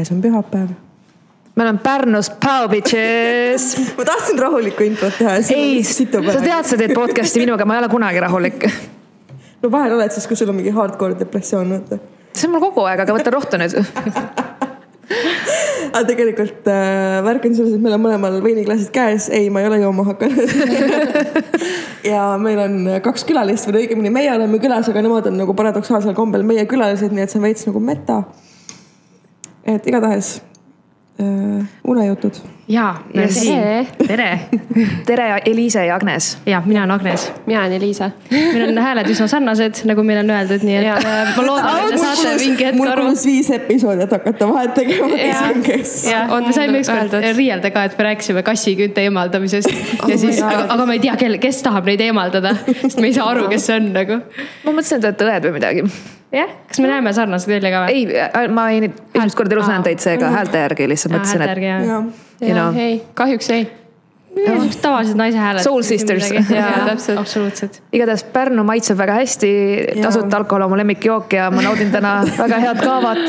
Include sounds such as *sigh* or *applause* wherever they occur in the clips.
käes on pühapäev. me oleme Pärnus, Pau bitches. *laughs* ma tahtsin rahulikku introt teha. ei, sa tead, sa teed podcast'i minuga, ma ei ole kunagi rahulik. *laughs* no vahel oled siis, kui sul on mingi hardcore depressioon, vaata. see on mul kogu aeg, aga võta rohtu nüüd. *laughs* aga tegelikult äh, värk on selles, et meil on mõlemal veiniklaasid käes, ei, ma ei ole jooma hakanud. ja meil on kaks külalist või õigemini meie oleme külas, aga nemad on nagu paradoksaalsel kombel meie külalised, nii et see on veits nagu meta. Et igatahes äh, unejutud. jaa, me oleme siin. tere. *laughs* tere, Eliise ja Agnes. ja mina olen Agnes. mina olen Eliisa. meil on hääled üsna sarnased, nagu meile on öeldud, nii et äh, ma loodan, et te saate mingi hetk mul aru. kulus viis episoodi, et hakata vahet tegema, kes on kes. me saime ükskord riielda ka, et me rääkisime kassikünte eemaldamisest ja siis, aga, aga ma ei tea, kel, kes tahab neid eemaldada, sest me ei saa aru, kes see on nagu. ma mõtlesin, et te olete õed või midagi. jah, kas me näeme sarnased välja ka või? ei, ma ei, esimest korda elus näen teid seega häälte järgi lihtsalt mõtlesin, et you know. ei, kahjuks ei. tavalised naise hääled. Soul sisters. Jaa, täpselt. absoluutselt. igatahes Pärnu maitseb väga hästi, tasuta alkohol on mu lemmikjook ja ma naudin täna väga head kaavat.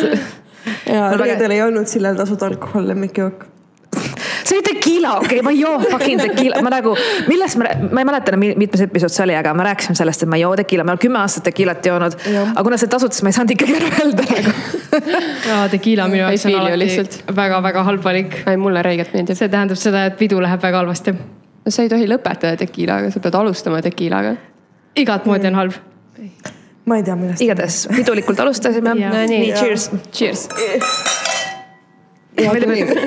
ja reedel ei olnud Sillel tasuta alkohol lemmikjook. See oli tequila, okei okay,, ma ei joo fucking tequila, ma nagu, millest ma, ma ei mäleta enam, mitmes episood see oli, aga me rääkisime sellest, et ma ei joo tequila, ma olen kümme aastat tequilat joonud. aga kuna see tasuta, siis ma ei saanud ikkagi ära öelda nagu. jaa, tequila minu jaoks on alati lihtsalt. väga-väga halb valik. ei, mulle räigelt meeldib. see tähendab seda, et pidu läheb väga halvasti. sa ei tohi lõpetada tekiilaga, sa pead alustama tekiilaga. igat moodi on halb. ma ei tea, millest. igatahes pidulikult alustasime. Jaa. nii, cheers. Cheers.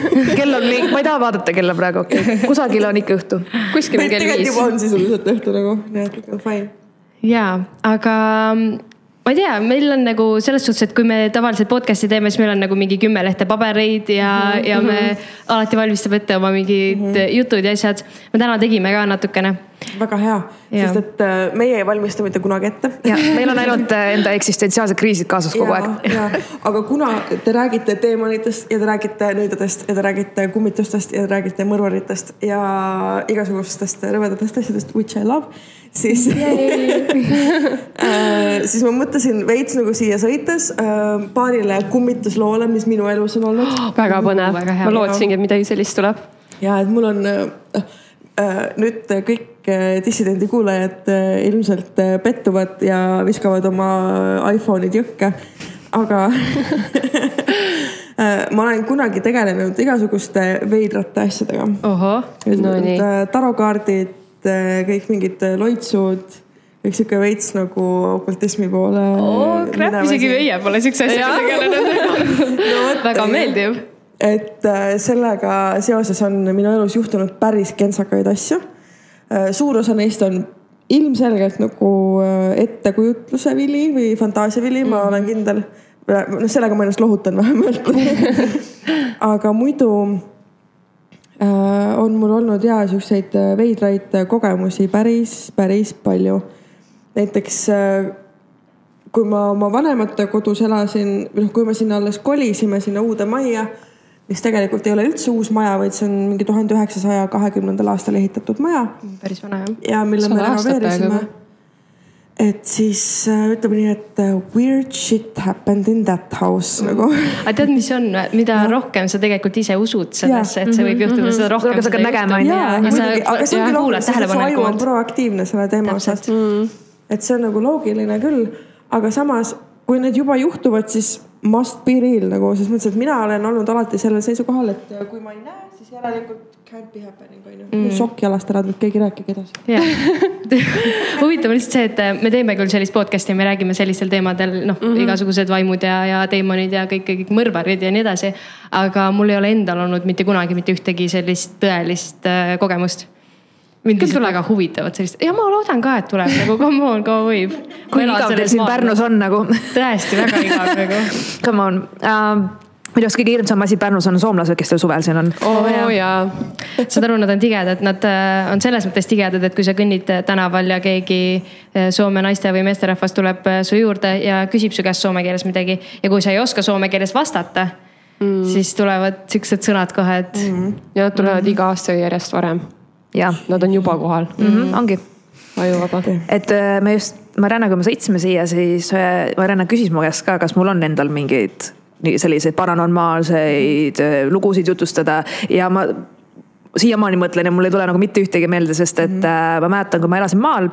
*laughs* kell on nii, ma ei taha vaadata kella praegu, *laughs* kusagil on ikka õhtu. kuskil on kell viis juba. on sisuliselt õhtu nagu, nii et ikka fine. jaa, aga mm, ma ei tea, meil on nagu selles suhtes, et kui me tavaliselt podcast'i teeme, siis meil on nagu mingi kümme lehte pabereid ja mm, -hmm. ja me alati valmistame ette oma mingid mm -hmm. jutud ja asjad. me täna tegime ka natukene. Väga hea, sest et äh, meie ei valmista mitte kunagi ette. ja meil on *laughs* ainult äh, enda eksistentsiaalsed kriisid kaasas kogu aeg. aga kuna te räägite teemonitest ja te räägite nõidadest ja te räägite kummitustest ja te räägite mõrvaritest ja igasugustest rõvedatest asjadest, which I love, siis *laughs* äh, siis ma mõtlesin veits nagu siia sõites paarile kummitusloole, mis minu elus on olnud. väga põnev. väga hea. ma lootsingi, et midagi sellist tuleb. ja et mul on äh, nüüd kõik äh, dissidendi kuulajad äh, ilmselt äh, pettuvad ja viskavad oma iPhone'id jõkke, aga *laughs* äh, ma olen kunagi tegelenud igasuguste veidrate asjadega. No nii. tarokaardid, kõik mingid äh, loitsud, kõik sihuke veits nagu okultismi poole. oh crap, isegi meie pole siukse asjaga tegelenud. *laughs* väga meeldiv. Et äh, sellega seoses on minu elus juhtunud päris kentsakaid asju. suur osa neist on ilmselgelt nagu äh, ettekujutluse vili või fantaasia vili, ma olen kindel. noh, sellega ma ennast lohutan vähemalt. *laughs* aga muidu äh, on mul olnud ja siukseid äh, veidraid äh, kogemusi päris, päris palju. näiteks äh, kui ma oma vanemate kodus elasin noh, kui me sinna alles kolisime sinna uude majja, mis tegelikult ei ole üldse uus maja, vaid see on mingi tuhande üheksasaja kahekümnendal aastal ehitatud maja. Päris vana jah. ja mille me Sada aastat renoveerisime. et siis äh, ütleme nii, et äh, weird shit happened in that house nagu. aga tead, mis on, mida rohkem sa tegelikult ise usud sellesse, et see võib juhtuda, seda rohkem sa hakkad nägema, on ju. ja aga see ongi ja kuulad loogiline, sest su aju on proaktiivne selle teema osas. et see on nagu loogiline küll, aga samas, kui need juba juhtuvad, siis must be real nagu selles mõttes, et mina olen olnud alati sellel seisukohal, et äh, kui ma ei näe, siis järelikult can't be happening on ju mm.. sokk jalast ära, nüüd keegi rääkige edasi. jah, *laughs* huvitav on lihtsalt see, et äh, me teeme küll sellist podcast'i, me räägime sellistel teemadel, noh mm -hmm. igasugused vaimud ja, ja teemonid ja kõik, kõik mõrvarid ja nii edasi. aga mul ei ole endal olnud mitte kunagi mitte ühtegi sellist tõelist äh, kogemust. Mind lihtsalt väga huvitavad sellist ja ma loodan ka, et tuleb nagu come on, kaua võib. kui igav teil siin Pärnus on nagu. *laughs* tõesti väga igav nagu. *laughs* Come on uh,. minu arust kõige hirmsam asi Pärnus on soomlased, kes teil suvel siin on. oo *laughs* jaa. saad aru, nad on tigedad, nad äh, on selles mõttes tigedad, et kui sa kõnnid äh, tänaval ja keegi äh, Soome naiste või meesterahvas tuleb su juurde ja küsib su käest soome keeles midagi ja kui sa ei oska soome keeles vastata mm., siis tulevad siuksed sõnad kohe, et mm. ja nad tulevad iga aasta järjest varem. Nad on juba kohal. mm -hmm,, ongi. Ajuvaba. et äh, me just, Mariannaga, kui me sõitsime siia, siis äh, Marianna küsis mu käest ka, kas mul on endal mingeid selliseid paranormaalseid äh, lugusid jutustada. Ja ma siiamaani mõtlen ja mul ei tule nagu mitte ühtegi meelde, sest et mm ma mäletan, kui ma elasin maal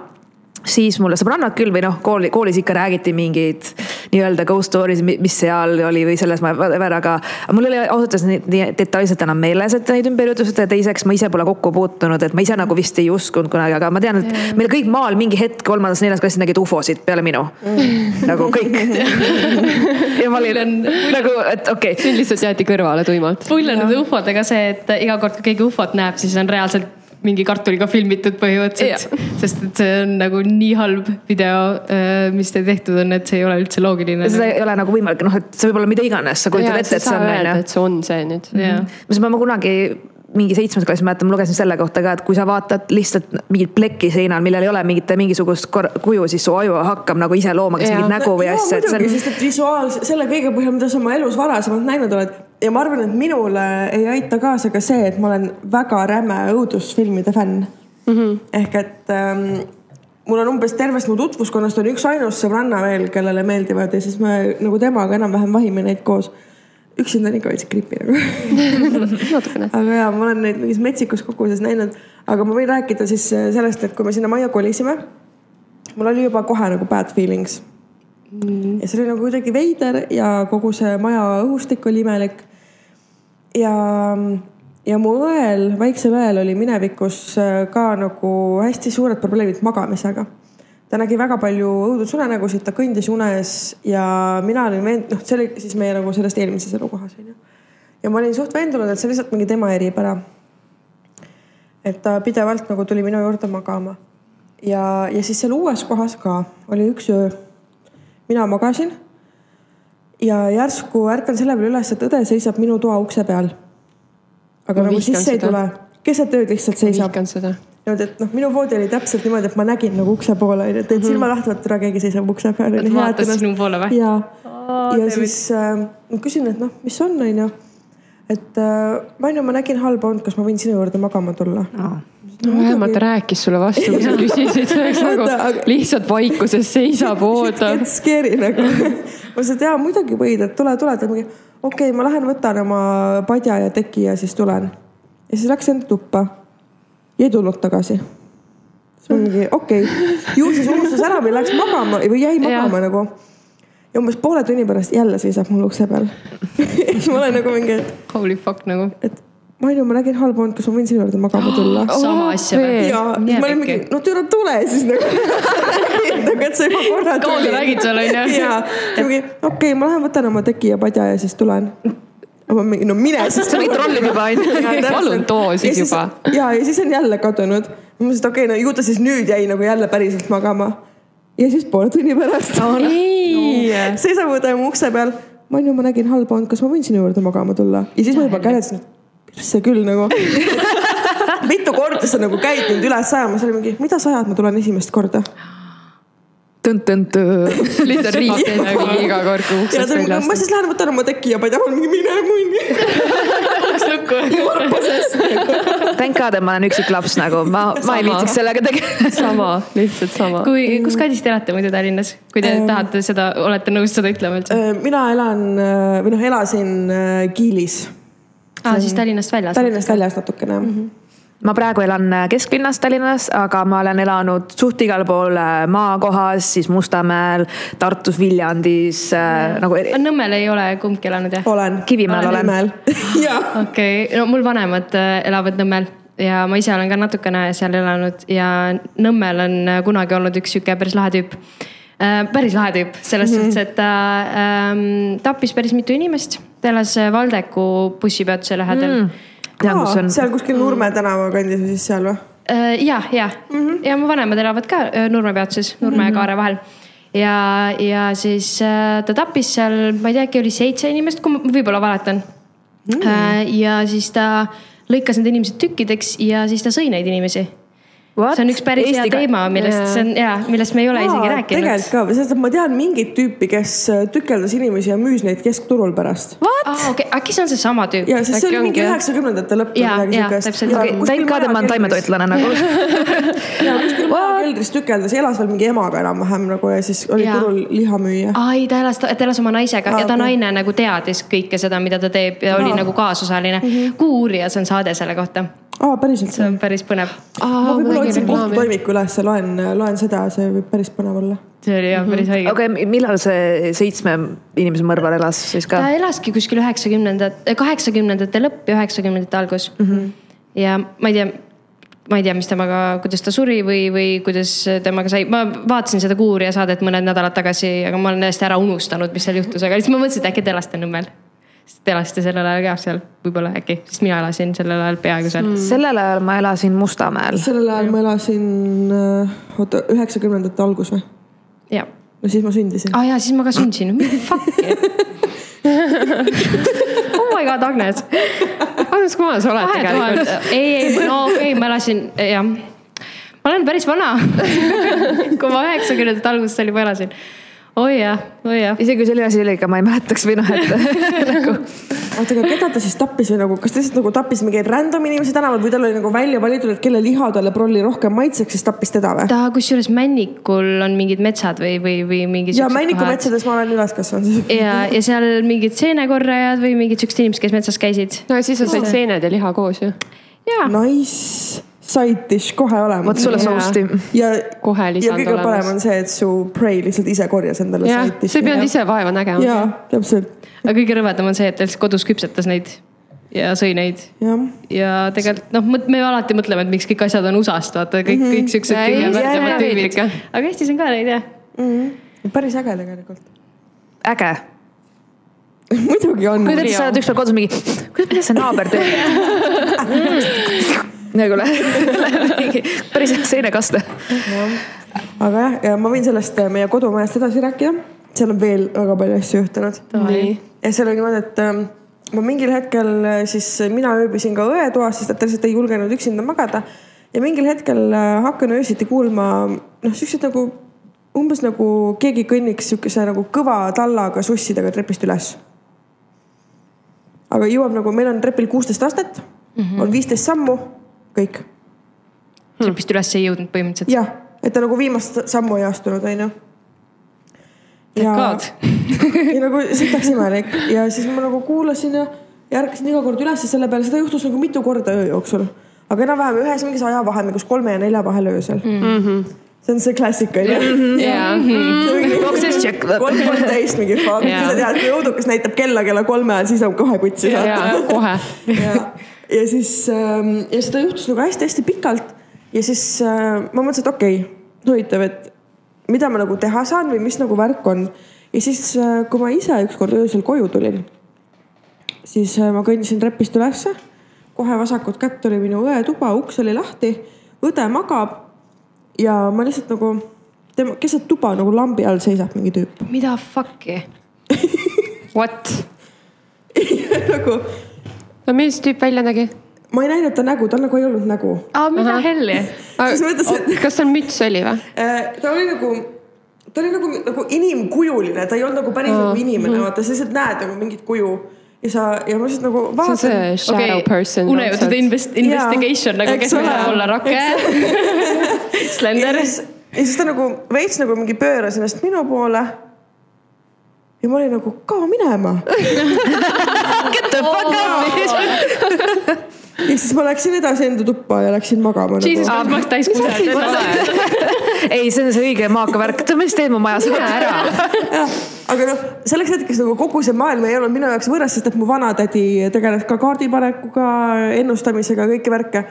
siis mulle sõbrannad küll või noh, kooli, koolis ikka räägiti mingeid nii-öelda ghost stories, mis seal oli või selles, whatever, aga mul ei ole ausalt öeldes nii, detailselt enam meeles, et neid ümberjutustada ja teiseks ma ise pole kokku puutunud, et ma ise nagu vist ei uskunud kunagi, aga ma tean, et yeah. meil kõik maal mingi hetk kolmandas-neljandas klassis nägid ufosid peale minu. Mm.. nagu kõik. *laughs* Ja ma olin on... nagu, et okei. Okay.. sind lihtsalt jäeti kõrvale tuimalt. hull on nende ufodega see, et iga kord, kui keegi ufot näeb, siis on reaalselt mingi kartuliga filmitud põhimõtteliselt. sest et see on nagu nii halb video, äh, mis teil tehtud on, et see ei ole üldse loogiline. seda ei ole nagu võimalik, noh, et see võib olla mida iganes, sa kujutad ette, et see on et see on see nüüd. ma, ma kunagi mingi seitsmes klass, mäletan, ma lugesin selle kohta ka, et kui sa vaatad lihtsalt mingit plekki seinal, millel ei ole mingit, mingisugust kuju, siis su aju hakkab nagu ise looma kas mingit nägu või asja. muidugi on..., sest et visuaal, selle kõige põhjal, mida sa oma elus varasemalt näinud oled ja ma arvan, et minule ei aita kaasa ka see, et ma olen väga räme õudusfilmide fänn mm. -hmm. ehk et ähm, mul on umbes tervest mu tutvuskonnast on üksainus sõbranna veel, kellele meeldivad ja siis me nagu temaga enam-vähem vahime neid koos. Üksinda on ikka veits creepy nagu. *laughs* Aga ja ma olen neid mingis metsikus koguses näinud, aga ma võin rääkida siis sellest, et kui me sinna majja kolisime, mul oli juba kohe nagu bad feelings. Mm.. ja see oli nagu kuidagi veider ja kogu see maja õhustik oli imelik. Ja, ja mu õel, väiksel õel oli minevikus äh, ka nagu hästi suured probleemid magamisega. Ta nägi väga palju õudusunenägusid, ta kõndis unes ja mina olin veend-, noh, see oli siis meie nagu sellest eelmises elukohas onju. ja ma olin suht veendunud, et see lihtsalt mingi tema eripära. et ta pidevalt nagu tuli minu juurde magama. ja, ja siis seal uues kohas ka oli üks öö. mina magasin ja järsku ärkan selle peale üles, et õde seisab minu toa ukse peal. aga ma nagu sisse ei tule, keset ööd lihtsalt seisab. Niimoodi, et noh, minu voodi oli täpselt niimoodi, et ma nägin nagu ukse poole onju, et, et silma mhm. lahti, et tere, keegi seisab ukse peal. et vaatas sinu poole või? ja, ja siis äh, ma küsin, et noh, mis on onju et äh, Vaino, ma nägin halba und, kas ma võin sinu juurde magama tulla no.? no vähemalt ta rääkis sulle vastu, kui sa küsisid, see oleks nagu lihtsalt vaikuses seisab, ootab. Scary nagu. *laughs* ma ütlesin, et jaa, muidugi võid, et tule, tule. ta mingi, okei okay,, ma lähen võtan oma padja ja teki ja siis tulen. ja siis läks enda tuppa. Ei tulnud tagasi. siis ma mingi, okei okay., ju siis unustas ära või läks magama või jäi magama ja. nagu ja umbes poole tunni pärast jälle seisab mul ukse peal *laughs* siis ma olen nagu mingi. Holy fuck nagu. et Mainu, ma nägin halba und, kas ma võin sinu juurde magama *gasps* tulla oh,? sama asja või? ja, siis ma olin mingi, no türa tule siis nagu *laughs* nagu, et sa juba korra tulid. kaua sa räägid seal onju? *laughs* ja, mingi, okei okay,, ma lähen võtan oma teki ja padja ja siis tulen ma mingi, no mine siis. sa võid trollida juba *laughs* onju. palun too siis juba. ja, ja siis on jälle kadunud. ma mõtlesin, et okei okay,, no ju ta siis nüüd jäi nagu jälle päriselt magama ja siis poole tunni pärast oh, no. *laughs* seisab õde mu ukse peal. Manju, ma nägin halba und, kas ma võin sinu juurde magama tulla? ja siis ma juba käletsin, et persse küll nagu *laughs* mitu korda sa nagu käid mind üles ajama, siis oli mingi, mida sa ajad, ma tulen esimest korda *laughs* lihtsalt riik nagu iga kord, kui uksest välja astud. ma siis lähen võtan oma teki ja ma ei taha mingi mine munni. uks lukku. *laughs* Thank god, et ma olen üksik laps nagu, ma, ma ei viitsiks sellega tegeleda. *laughs* sama, lihtsalt sama. kui, kus kandis te elate muidu Tallinnas, kui te ähm, tahate seda, olete nõus seda ütlema üldse? Mina elan või noh, elasin äh, Kiilis. aa, siis Tallinnast väljas. Tallinnast väljas natukene mm -hmm ma praegu elan äh, kesklinnas Tallinnas, aga ma olen elanud suht igal pool äh, maakohas, siis Mustamäel, Tartus, Viljandis äh, nagu. Nõmmel ei ole kumbki elanud jah? olen. Kivimäel olen. *laughs* okei, no mul vanemad elavad Nõmmel ja ma ise olen ka natukene seal elanud ja Nõmmel on kunagi olnud üks sihuke päris lahe tüüp äh,. päris lahe tüüp selles mm -hmm. suhtes, et ta ähm, tappis päris mitu inimest. ta elas Valdeku bussipeatuse lähedal mm tean, kus on. seal kuskil Nurme tänava kandis või siis seal või? Äh, ja, ja mm, -hmm. ja mu vanemad elavad ka äh, Nurme peatuses, Nurme mm -hmm. ja Kaare vahel. ja, ja siis äh, ta tappis seal, ma ei tea, äkki oli seitse inimest, kui ma võib-olla valetan mm. -hmm. ja siis ta lõikas need inimesed tükkideks ja siis ta sõi neid inimesi What? see on üks päris hea Eesti ka- teema, millest Jaa. see on ja millest me ei ole isegi rääkinud. tegelikult ka, sest ma tean mingit tüüpi, kes äh, tükeldas inimesi ja müüs neid keskturul pärast. aa, okei, äkki see on seesama tüüp? ja siis see oli mingi üheksakümnendate lõpp või midagi siukest. ma olen taimetoitlane nagu. *laughs* ja kuskil majakeldris tükeldas ja elas veel mingi emaga enam-vähem nagu ja siis oli Jaa. turul lihamüüja. aa ei, ta elas, ta elas oma naisega Aa, ja ta okei. naine nagu teadis kõike seda, mida ta teeb ja oli Aa. nagu kaasosaline. Kuuurijas on saade selle kohta, aa, päriselt see on päris põnev. ma võib-olla otsin kohtutoimiku üles, loen, loen seda, see võib päris põnev olla. see oli jah päris õige. okei, millal see seitsme inimese mõrvar elas siis ka ta? elaski kuskil üheksakümnendat, kaheksakümnendate lõpp ja üheksakümnendate algus mm. -hmm. ja ma ei tea, ma ei tea, mis temaga, kuidas ta suri või, või kuidas temaga sai, ma vaatasin seda Kuuuurija saadet mõned nädalad tagasi, aga ma olen täiesti ära unustanud, mis seal juhtus, aga siis ma mõtlesin, et äkki te elasite Nõmmel. Sest te elasite sellel ajal ka seal, võib-olla äkki, sest mina elasin sellel ajal peaaegu seal mm.. sellel ajal ma elasin Mustamäel. sellel ajal ma elasin, oota, üheksakümnendate algus või? ja, no siis ma sündisin. aa ah, jaa, siis ma ka sündisin, fuck'i. oh my god, Agnes Agnes, kummal sa oled tegelikult? ei, ei, no okei okay,, ma elasin, jah. ma olen päris vana. kui ma üheksakümnendate alguses olin, ma elasin. Oi jah, oi jah. isegi kui selline asi oli, ega ma ei mäletaks või noh, et *laughs* nagu oota, aga keda ta siis tappis või nagu, kas ta lihtsalt nagu tappis mingeid random inimesi tänaval või tal oli nagu välja valitud, et kelle liha talle prolli rohkem maitseks, siis tappis teda või? ta kusjuures Männikul on mingid metsad või, või, või mingid. ja Männiku. metsades ma olen üles kasvanud. ja, ja seal mingid seenekorrajad või mingid siuksed inimesed, kes metsas käisid. no ja siis on said seened ja liha koos ju. ja, Nice, side dish kohe olemas. vot sulle sousti. ja, Kohe ja kõige olemas. parem on see, et su prei lihtsalt ise korjas endale jah, side sa ei pidanud dish'i. ise vaeva nägema. jaa, täpselt, aga kõige rõvedam on see, et ta lihtsalt kodus küpsetas neid ja sõi neid ja tegelikult noh, me alati mõtleme, et miks kõik asjad on USA-st, vaata kõik, kõik siuksed kõige värdjamad tüübid aga Eestis on ka neid jah. päris äge tegelikult. äge. *laughs* muidugi on. kuidagi sa oled ükspäev kodus mingi, kuidas, mida see naaber teeb? *laughs* *laughs* nagu *laughs* läheb päris hea seenekaste. aga jah, ja ma võin sellest äh, meie kodumajast edasi rääkida. seal on veel väga palju asju juhtunud. ja seal oli niimoodi, et ähm, ma mingil hetkel äh, siis mina ööbisin ka õe toas, sest et ta lihtsalt ei julgenud üksinda magada. ja mingil hetkel äh, hakkan öösiti kuulma noh, siukseid nagu umbes nagu keegi kõnniks siukese nagu kõva tallaga sussidega trepist üles. aga jõuab nagu, meil on trepil kuusteist astet mm, -hmm. on viisteist sammu, kõik trepist üles ei jõudnud põhimõtteliselt. jah, et ta nagu viimast sammu ei astunud, onju. ja, God. *laughs* ja nagu sitaks imelik ja siis ma nagu kuulasin ja, ja ärkasin iga kord üles selle peale, seda juhtus nagu mitu korda öö jooksul. aga enam-vähem ühes mingis ajavahemikus kolme ja nelja vahel öösel mm. -hmm. see on see klassika onju. check. kolm kolmteist mingi Jaa. sa tead, kui õudukas näitab kella kella kolme ajal, siis on kohe kutsi jaa, kohe. *laughs* ja, siis ähm, ja seda juhtus nagu hästi-hästi pikalt ja siis äh, ma mõtlesin, et okei okay,, huvitav, et mida ma nagu teha saan või mis nagu värk on. ja siis äh,, kui ma ise ükskord öösel koju tulin, siis äh, ma kõndisin trepist ülesse. kohe vasakut kätt oli minu õetuba, uks oli lahti, õde magab ja ma lihtsalt nagu tema keset tuba nagu lambi all seisab mingi tüüp mida fuck'i? *laughs* What? nagu no milline tüüp välja nägi? ma ei näinud ta nägu, tal nagu ei olnud nägu. aa, mida helli? *laughs* Kas tal müts oli või? Äh, ta oli nagu, ta oli nagu, nagu inimkujuline, ta ei olnud nagu päris nagu inimene, vaata, sa lihtsalt näed nagu mingit kuju ja sa ja ma lihtsalt nagu see on see vaatan. shadow okay. person. unejutud invest-, investigation nagu, eks kes ole. olla rakke. *laughs* ja Slender. ja siis ta nagu veits nagu mingi pööras ennast minu poole. ja ma olin nagu ka minema *laughs* Get the fuck up. ja siis ma läksin edasi enda tuppa ja läksin magama Jesus nagu.. Christ, ma oleks täis *laughs* ei, see on see õige maaka värk, mis teed mu majas ära? jah, aga noh, selleks hetkeks nagu kogu see maailm ei olnud minu jaoks võõras, sest et mu vanatädi tegeles ka kaardipanekuga, ennustamisega, kõiki värke.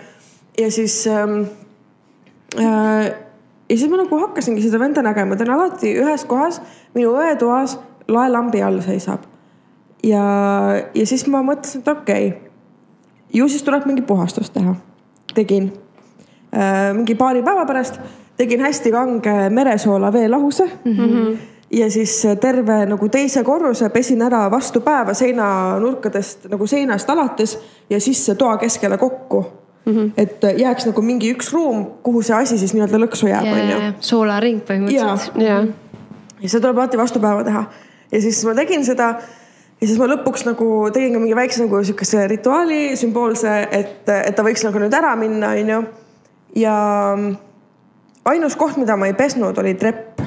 ja siis ähm,. Äh, ja siis ma nagu hakkasingi seda venda nägema, ta on alati ühes kohas minu õetoas laelambi all seisab. ja, ja siis ma mõtlesin, et okei okay,, ju siis tuleb mingi puhastus teha. tegin äh, mingi paari päeva pärast tegin hästi kange meresoola veelahuse mm. -hmm. ja siis terve nagu teise korruse pesin ära vastu päeva seinanurkadest nagu seinast alates ja sisse toa keskele kokku mm. mm. -hmm. et jääks nagu mingi üks ruum, kuhu see asi siis nii-öelda lõksu jääb, onju. soolaring põhimõtteliselt. ja, ja seda tuleb alati vastu päeva teha. ja siis ma tegin seda ja siis ma lõpuks nagu tegin ka mingi väikse nagu sihukese rituaali sümboolse, et, et ta võiks nagu nüüd ära minna, onju. ja ainus koht, mida ma ei pesnud, oli trepp.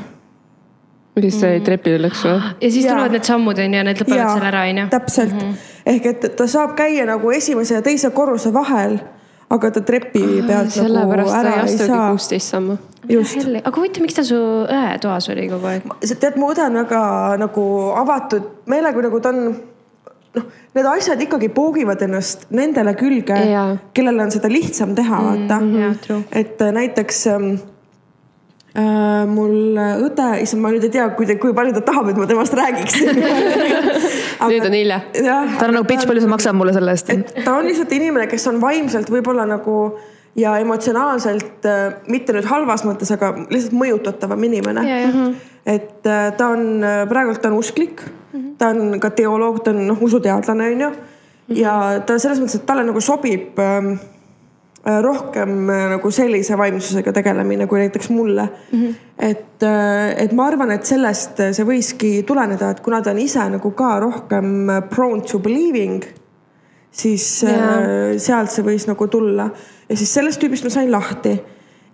mis sai Mm. trepile lõksu või? ja siis Jaa. tulevad need sammud onju ja need lõpevad seal ära onju. täpselt mm, -hmm. ehk et ta saab käia nagu esimese ja teise korruse vahel, aga ta trepi pealt nagu sellepärast ta ära ei saa. kuusteist sammu. aga huvitav, miks ta su õe toas oli kogu aeg? tead, mu õde on väga nagu avatud meelega, nagu ta on noh, need asjad ikkagi poogivad ennast nendele külge Jaa., kellel on seda lihtsam teha, vaata jaa, true. et äh, näiteks ähm, äh, mul õde, issand, ma nüüd ei tea, kui, kui palju ta tahab, et ma temast räägiksin *laughs* nüüd on hilja. ta on nagu bitch, palju sa maksad mulle selle eest? ta on lihtsalt inimene, kes on vaimselt võib-olla nagu ja emotsionaalselt äh, mitte nüüd halvas mõttes, aga lihtsalt mõjutatavam inimene. Mhm. et äh, ta on praegult ta on usklik mm, -hmm. ta on ka teoloog, ta on noh usuteadlane onju ja ta selles mõttes, et talle nagu sobib ähm, äh, rohkem äh, nagu sellise vaimsusega tegelemine kui näiteks mulle mm. -hmm. et, et ma arvan, et sellest see võiski tuleneda, et kuna ta on ise nagu ka rohkem prone to believing siis äh, sealt see võis nagu tulla ja siis sellest tüübist ma sain lahti.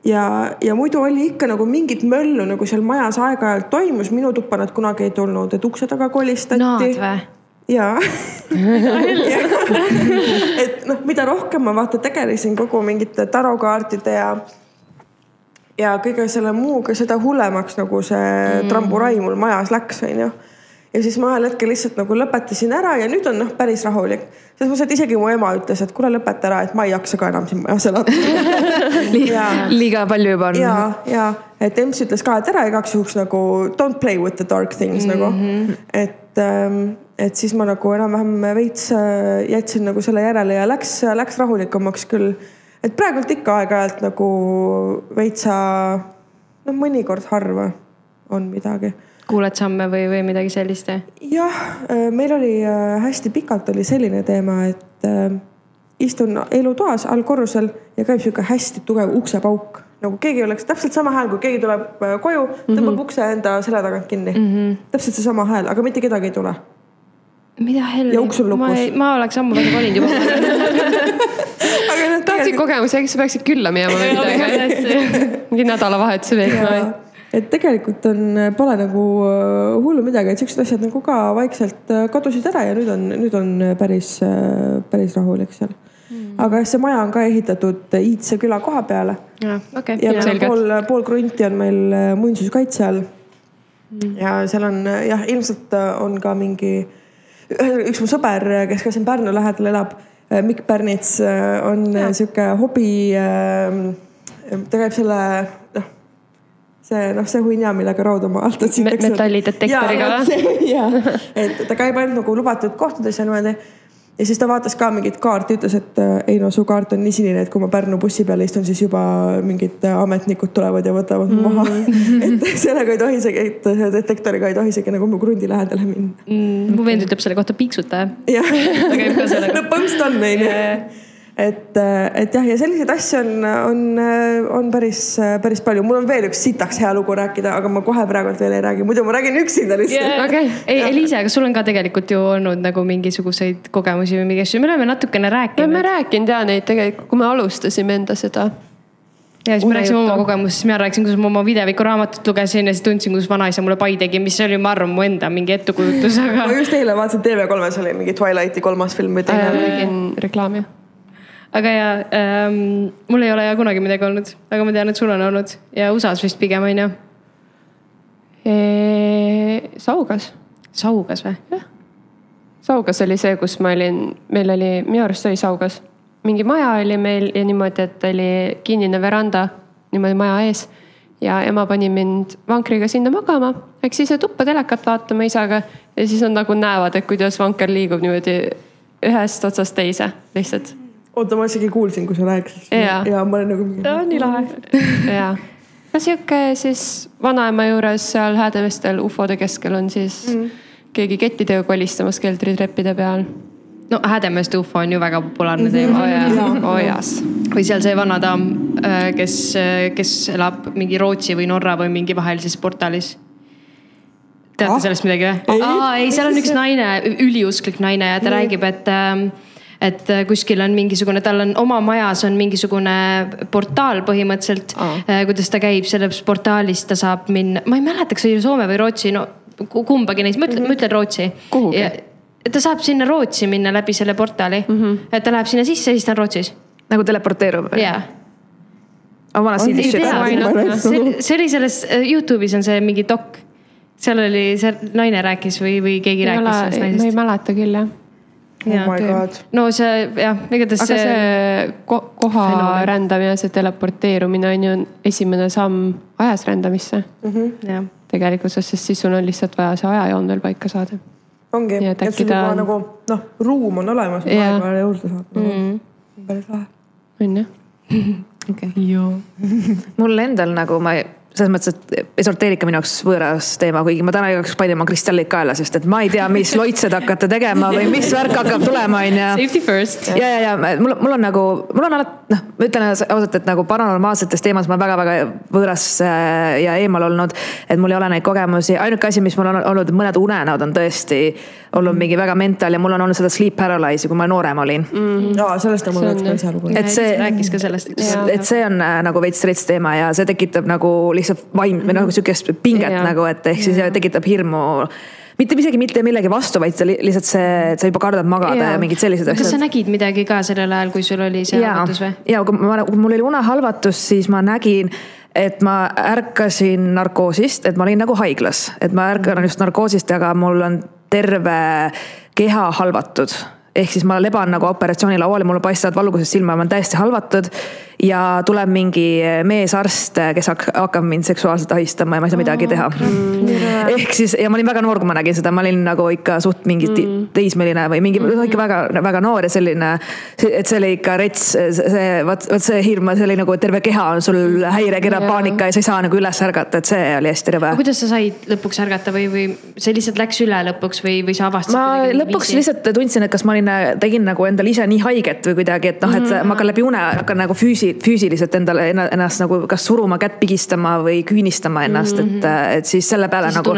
ja, ja muidu oli ikka nagu mingit möllu nagu seal majas aeg-ajalt toimus, minu tuppa nad kunagi ei tulnud, et ukse taga kolistati. Naad või? Jaa *laughs* et noh, mida rohkem ma vaata tegelesin kogu mingite tarokaartide ja ja kõige selle muuga, seda hullemaks nagu see mm. tramburai mul majas läks, onju. ja siis ma ühel hetkel lihtsalt nagu lõpetasin ära ja nüüd on noh, päris rahulik. selles mõttes, et isegi mu ema ütles, et kuule, lõpeta ära, et ma ei jaksa ka enam siin majas elada *laughs* liiga palju juba on. ja, ja et EMS ütles ka, et ära igaks juhuks nagu don't play with the dark things mm -hmm. nagu. et, et siis ma nagu enam-vähem veits äh, jätsin nagu selle järele ja läks, läks rahulikumaks küll. et praegult ikka aeg-ajalt nagu veitsa, noh, mõnikord harva on midagi kuuled samme või, või midagi sellist jah, meil oli äh, hästi pikalt oli selline teema, et äh, istun elutoas allkorrusel ja käib sihuke hästi tugev uksepauk. nagu keegi oleks täpselt sama hääl, kui keegi tuleb äh, koju, tõmbab mm -hmm. ukse enda selja tagant kinni mm. -hmm. täpselt seesama hääl, aga mitte kedagi ei tule. Mida helli? Ja uks on lukus. ma, ma oleks ammu väga kolinud juba *laughs* aga noh, tahtsid kogemusi, äkki sa peaksid külla minema või midagi? mingi nädalavahetuse veetma või? et tegelikult on, pole nagu äh, hullu midagi, et siuksed asjad nagu ka vaikselt äh, kadusid ära ja nüüd on, nüüd on päris, päris rahulik seal mm.. aga jah, see maja on ka ehitatud iidse küla koha peale okei ja okay. meil pool, pool krunti on meil äh, muinsuskaitse all mm.. ja seal on äh, jah, ilmselt äh, on ka mingi, üks mu sõber, kes ka siin Pärnu lähedal elab, Mikk Pärnits on ja. sihuke hobi. ta käib selle, noh, see noh, see hunnia, millega rauda maalt otsitakse. metallidetektoriga või? jaa, *laughs* et ta käib ainult nagu lubatud kohtades ja niimoodi ja siis ta vaatas ka mingit kaarti, ütles, et ei no su kaart on nii sinine, et kui ma Pärnu bussi peale istun, siis juba mingid ametnikud tulevad ja võtavad mu maha mm. *laughs* et sellega ei tohi isegi, et detektoriga ei tohi isegi nagu mu krundi lähedale minna mm,. mu vend ütleb selle kohta piiksutaja. jah, ta käib ka sellega. no põhimõtteliselt on onju et, et jah, ja selliseid asju on, on, on päris, päris palju. mul on veel üks sitaks hea lugu rääkida, aga ma kohe praegult veel ei räägi, muidu ma räägin üksinda lihtsalt yeah.. Okay. ei, Eliise, aga sul on ka tegelikult ju olnud nagu mingisuguseid kogemusi või mingi asju, me oleme natukene me rääkinud. oleme rääkinud ja neid tegelikult, kui me alustasime enda seda. ja siis me rääkisime oma kogemustest, mina rääkisin, kuidas ma oma videoviku raamatut lugesin ja siis tundsin, kuidas vanaisa mulle pai tegi, mis oli, ma arvan, mu enda mingi ettekujutus, aga. *laughs* ma just eile vaatasin TV3-s oli mingi Twilighti kolmas film või teine äh,. tegin reklaami aga ja ähm, mul ei ole ja kunagi midagi olnud, aga ma tean, et sul on olnud ja USA-s vist pigem on ju. Saugas. Saugas või? jah. Saugas oli see, kus ma olin, meil oli, minu arust oli Saugas, mingi maja oli meil ja niimoodi, et oli kinnine veranda niimoodi maja ees. ja ema pani mind vankriga sinna magama, läks ise tuppa telekat vaatama isaga ja siis nad nagu näevad, et kuidas vanker liigub niimoodi ühest otsast teise lihtsalt oota, ma isegi kuulsin, kui sa rääkisid. ja, ja ma olen nagu. on nii lahe. ja, no sihuke siis vanaema juures seal Häädemeestel ufode keskel on siis mm. keegi kettitöö kolistamas keldritreppide peal. no Häädemeeste ufo on ju väga populaarne teema oh jas. või seal see vana daam, kes, kes elab mingi Rootsi või Norra või mingi vahelises portaalis. teate ah? sellest midagi või? aa ei, seal on üks naine, üliusklik naine ja ta mm. räägib, et ähm, et kuskil on mingisugune, tal on oma majas on mingisugune portaal põhimõtteliselt oh.. kuidas ta käib selles portaalis, ta saab minna, ma ei mäleta, kas see oli Soome või Rootsi, no kumbagi neist, ma ütlen mm, -hmm. ma ütlen Rootsi. kuhugi? ta saab sinna Rootsi minna läbi selle portaali mm, -hmm. et ta läheb sinna sisse ja siis ta on Rootsis. nagu teleporteerub? jaa aga vanas Eestis see, see oli selles, Youtube'is on see mingi dok. seal oli, seal naine rääkis või, või keegi ei rääkis ole, sellest naisest. ma ei mäleta küll jah. Oh no see jah, igatahes see. see ko koha fenomen. rändamine, see teleporteerumine on ju esimene samm ajas rändamisse mm. -hmm. tegelikkuses, sest siis sul on lihtsalt vaja see ajajoon veel paika saada ongi, et sul juba on... nagu noh, ruum on olemas, aega ei juurde saada nagu. mm.. päris lahe. on jah. *laughs* okei. *laughs* mul endal nagu ma selles mõttes, et esoteerika minu jaoks võõras teema, kuigi ma täna igaks panin oma kristallid kaela, sest et ma ei tea, mis loitse te hakkate tegema või mis värk hakkab tulema, onju. Safety first. ja, ja, ja mul, mul on nagu, mul on alati, noh, ma ütlen ausalt, et nagu paranormaalsetes teemades ma olen väga-väga võõras äh, ja eemal olnud. et mul ei ole neid kogemusi, ainuke asi, mis mul on olnud, mõned unenäod on tõesti olnud mingi väga mental ja mul on olnud seda sleep paralyse'i, kui ma noorem olin mm.. jaa, sellest on mul üks päris hea lugu. et see. rääkis ka sellest. et see on äh, nagu veits stress teema ja see tekitab nagu lihtsalt vaim või nagu sihukest pinget ja. nagu, et ehk siis ja. tekitab hirmu mitte isegi mitte millegi vastu, vaid lihtsalt see, et sa juba kardad magada ja, ja mingid sellised asjad. kas sa nägid midagi ka sellel ajal, kui sul oli see halvatus või? ja kui ma, kui mul oli unehalvatus, siis ma nägin et ma ärkasin narkoosist, et ma olin nagu haiglas, et ma ärkan just narkoosist, aga mul on terve keha halvatud ehk siis ma leban nagu operatsioonilaual ja mul paistavad valgusest silma, ma olen täiesti halvatud ja tuleb mingi meesarst, kes hakkab mind seksuaalselt ahistama ja ma ei saa midagi teha mm.. ehk siis ja ma olin väga noor, kui ma nägin seda, ma olin nagu ikka suht mingi mm. teismeline või mingi mm, ikka väga, väga noor ja selline. et see oli ikka rets, see vot, vot see hirm, see oli nagu terve keha on sul häirekera, paanika ja sa ei saa nagu üles ärgata, et see oli hästi rõve. kuidas sa said lõpuks ärgata või, või see lihtsalt läks üle lõpuks või, või sa avastasid? ma lõpuks viisi? lihtsalt tundsin, et kas ma olin, tegin nagu endale ise nii haiget või kuidagi, et noh, et mm -hmm. ma hakkan läbi une hakkan nagu füüsi füüsi, füüsiliselt endale ennast nagu kas suruma, kätt pigistama või küünistama ennast mm, -hmm. et, mhm. et siis selle peale siis nagu.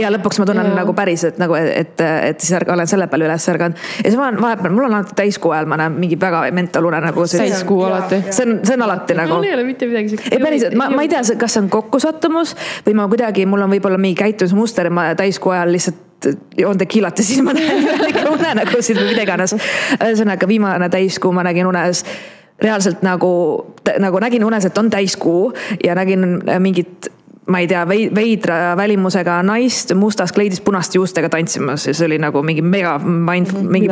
ja lõpuks ma tunnen ja. nagu päriselt nagu, et, et siis olen selle peale üles ärganud. ja siis ma olen vahepeal, mul on alati täiskuu ajal, ma näen mingi väga mental une nagu. täiskuu alati. see on, see on alati nagu. mul ei ole mitte midagi siukest. ei päriselt, ma, ma ei tea, kas see on kokkusattumus või ma kuidagi, mul on võib-olla mingi käitumismuster, ma täiskuu ajal lihtsalt joon tekiilat ja siis ma näen ikka unenägusid või mida iganes. ühesõnaga viimane täiskuu ma nägin unes reaalselt nagu, nagu nägin unes, et on täiskuu ja nägin mingit ma ei tea, veidra välimusega naist mustas kleidis punaste juustega tantsimas ja see oli nagu mingi mega mind, mingi,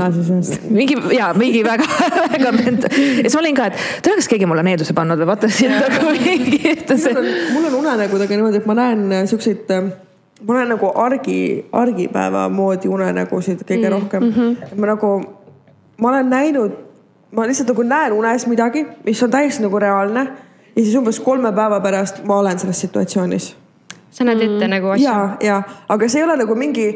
mingi ja mingi väga, *laughs* väga ment-. ja siis ma olin ka, et tea, kas keegi mulle needuse pannud või vaata siin nagu mingi. mul on, on unenägudega niimoodi, et ma näen siukseid ma näen nagu argi, argipäeva moodi unenägusid kõige mm, rohkem mm. -hmm. ma nagu, ma olen näinud ma lihtsalt nagu näen unes midagi, mis on täiesti nagu reaalne ja siis umbes kolme päeva pärast ma olen selles situatsioonis. sa näed ette mm. nagu asju? ja, ja, aga see ei ole nagu mingi,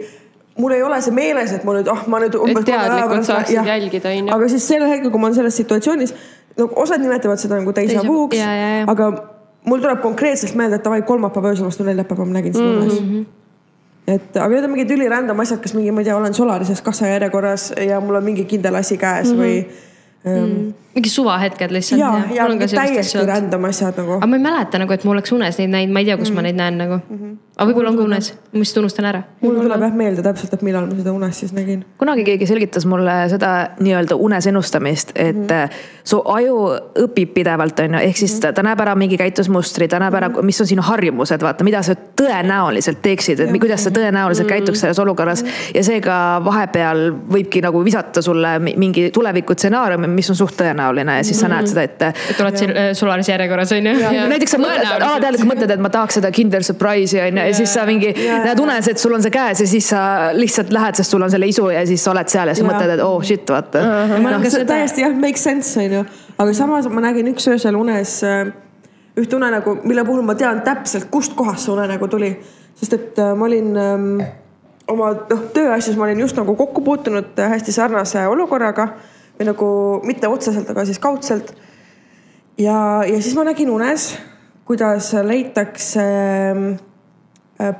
mul ei ole see meeles, et ma nüüd, ah oh, ma nüüd. et teadlikult saaksid jälgida, on ju. aga siis sellel hetkel, kui ma olen selles situatsioonis, nagu osad nimetavad seda nagu teise puhuks, aga mul tuleb konkreetselt meelde, et davai, kolmapäeva öösel vastu neljapäeva ma nägin seda unes mm -hmm et aga need on mingid ülirandom asjad, kas mingi, ma ei tea, olen Solarises kassajärjekorras ja mul on mingi kindel asi käes mm -hmm. või mm.. mingi suvahetked lihtsalt. ja, ja, ja täiesti random asjad nagu. aga ma ei mäleta nagu, et ma oleks unes neid näinud, ma ei tea, kus mm. ma neid näen nagu mm. -hmm. Aga võib-olla on ka unes, ma lihtsalt unustan ära. mul tuleb jah meelde täpselt, et millal ma seda unes siis nägin. kunagi keegi selgitas mulle seda nii-öelda unes ennustamist, et mm -hmm. su aju õpib pidevalt, on ju, ehk siis ta, ta näeb ära mingi käitumusmustri, ta näeb ära, mhm. mis on sinu harjumused, vaata, mida sa tõenäoliselt teeksid, et kuidas sa tõenäoliselt mm -hmm. käituks selles olukorras. ja seega vahepeal võibki nagu visata sulle mingi tulevikutsenaariumi, mis on suht tõenäoline ja siis sa näed seda ette. et oled siin äh, sularis järjekorras on ju. näiteks sa mõtled, alateadlikult mõtled, et ma tahaks seda Kinder Surprise'i on ju ja siis sa mingi näed unes, et sul on see käes ja siis sa lihtsalt lähed, sest sul on selle isu ja siis sa oled seal ja sa mõtled, et oh shit, vaata. noh, see täiesti jah, make sense on ju, aga samas ma nägin üks öösel unes äh, ühte unenägu, mille puhul ma tean täpselt, kustkohast see unenägu tuli, sest et äh, ma olin ähm, oma noh, tööasjus ma olin just nagu kokku puutunud hästi sarnase olukorraga. Või nagu mitte otseselt, aga siis kaudselt. ja, ja siis ma nägin unes, kuidas leitakse äh,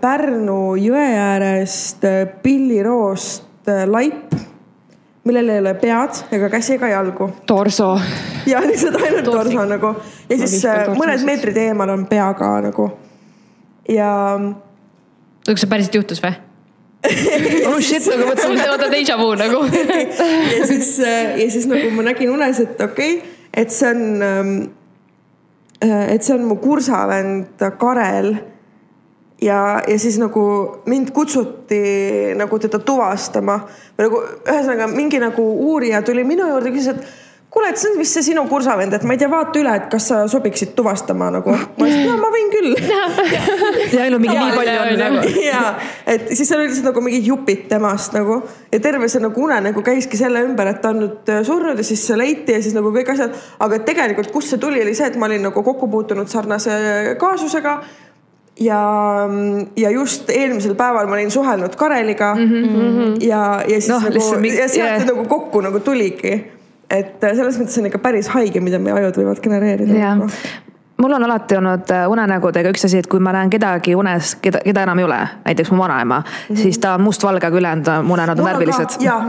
Pärnu jõe äärest äh, pilliroost äh, laip, millel ei ole pead ega käsi ega jalgu torso. ja lihtsalt ainult torso nagu ja siis vihkan äh, mõned meetrid eemal on pea ka nagu. ja kas see päriselt juhtus või? *laughs* oh shit, nagu mõtlesin, *laughs* oota, déjà vu nagu. *laughs* ja siis, ja siis nagu ma nägin unes, et okei okay,, et see on, et see on mu kursavend Karel. ja, ja siis nagu mind kutsuti nagu teda tuvastama või nagu ühesõnaga mingi nagu uurija tuli minu juurde, küsis, et kuule, et see on vist see sinu kursavend, et ma ei tea, vaata üle, et kas sa sobiksid tuvastama nagu. ma ütlesin, no ma võin küll *laughs* ja ainult mingi nii palju on nagu. ja et siis seal olid lihtsalt nagu mingid jupid temast nagu ja terve see nagu unenägu käiski selle ümber, et ta on nüüd äh, surnud ja siis see leiti ja siis nagu kõik asjad. aga tegelikult, kust see tuli, oli see, et ma olin nagu kokku puutunud sarnase kaasusega. ja, ja just eelmisel päeval ma olin suhelnud Kareliga mm. -hmm. ja, ja siis no, nagu ja sealt yeah. nagu kokku nagu tuligi. et äh, selles mõttes on ikka päris haige, mida meie ajud võivad genereerida. jah, mul on alati olnud äh, unenägudega üks asi, et kui ma näen kedagi unes, keda, keda enam ei ole, näiteks mu vanaema mm, -hmm. siis ta on mustvalge, aga ülejäänud mu unenäod on värvilised. ja,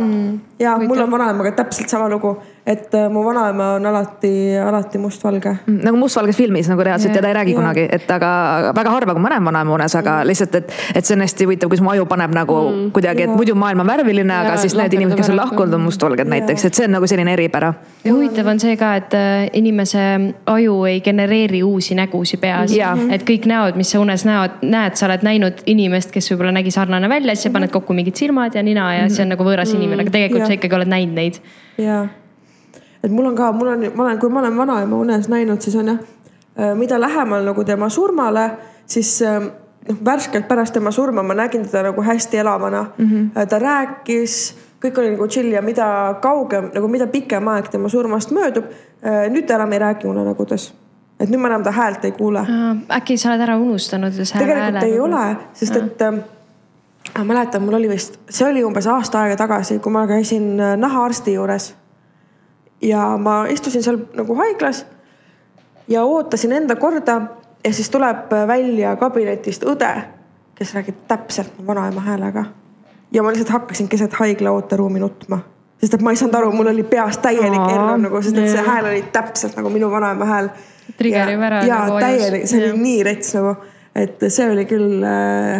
ja mul on vanaemaga täpselt sama lugu, et äh, mu vanaema on alati, alati mustvalge. nagu mustvalges filmis nagu reaalselt ja ta ei räägi Jah. kunagi, et aga väga harva, kui ma näen vanaema unes, aga lihtsalt, et, et see on hästi huvitav, kuidas mu aju paneb nagu kuidagi, et muidu maailm on värviline, aga Ja siis need inimesed, kes on lahkunud, on mustvalged näiteks, et see on nagu selline eripära. ja huvitav on see ka, et äh, inimese aju ei genereeri uusi nägusid peas Jaa.. et kõik näod, mis sa unes näod, näed, sa oled näinud inimest, kes võib-olla nägi sarnane välja, siis sa paned kokku mingid silmad ja nina ja see on nagu võõras inimene, aga tegelikult Jah. sa ikkagi oled näinud neid. ja, et mul on ka, mul on, ma olen, kui ma olen vanaema unes näinud, siis on jah, mida lähemal nagu tema surmale, siis äh, noh, värskelt pärast tema surma ma nägin teda nagu hästi elavana mm. -hmm. ta rääkis, kõik oli nagu chill ja mida kaugem nagu mida pikem aeg tema surmast möödub, nüüd ta enam ei räägi unenägudes. et nüüd ma enam ta häält ei kuule. äkki sa oled ära unustanud tegelikult ei ole, sest et äh, ma mäletan, mul oli vist, see oli umbes aasta aega tagasi, kui ma käisin äh, nahaarsti juures. Ja ma istusin seal nagu haiglas ja ootasin enda korda ja siis tuleb äh, välja kabinetist õde, kes räägib täpselt mu vanaema häälega. ja ma lihtsalt hakkasin keset haigla ooteruumi nutma, sest et ma ei saanud aru, mul oli peas täielik error nagu, sest et see hääl oli täpselt nagu minu vanaema hääl. Trigerib ära ja nagu täielik, see oli nii rets nagu, et see oli küll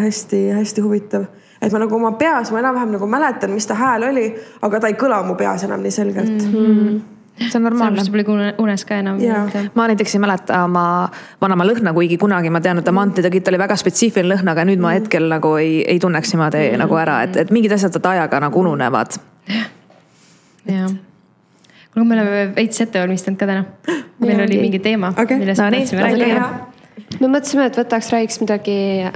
hästi-hästi huvitav, et ma nagu oma peas, ma enam-vähem nagu mäletan, mis ta hääl oli, aga ta ei kõla mu peas enam nii selgelt mm.. see on normaalne sellepärast. pole une- unes ka enam. Ma näiteks ei mäleta oma vanaema lõhna, kuigi kunagi ma tean, et ta mantide kitt oli väga spetsiifiline lõhn, aga nüüd ma hetkel nagu ei, ei tunneks niimoodi mm. nagu ära, et, et mingid asjad ajaga nagu ununevad. jah. kuule, me oleme veits ette valmistanud ka täna. meil Jaa. oli mingi teema okay., millest No nii, tahtsime rääkida me mõtlesime, et võtaks, räägiks midagi äh,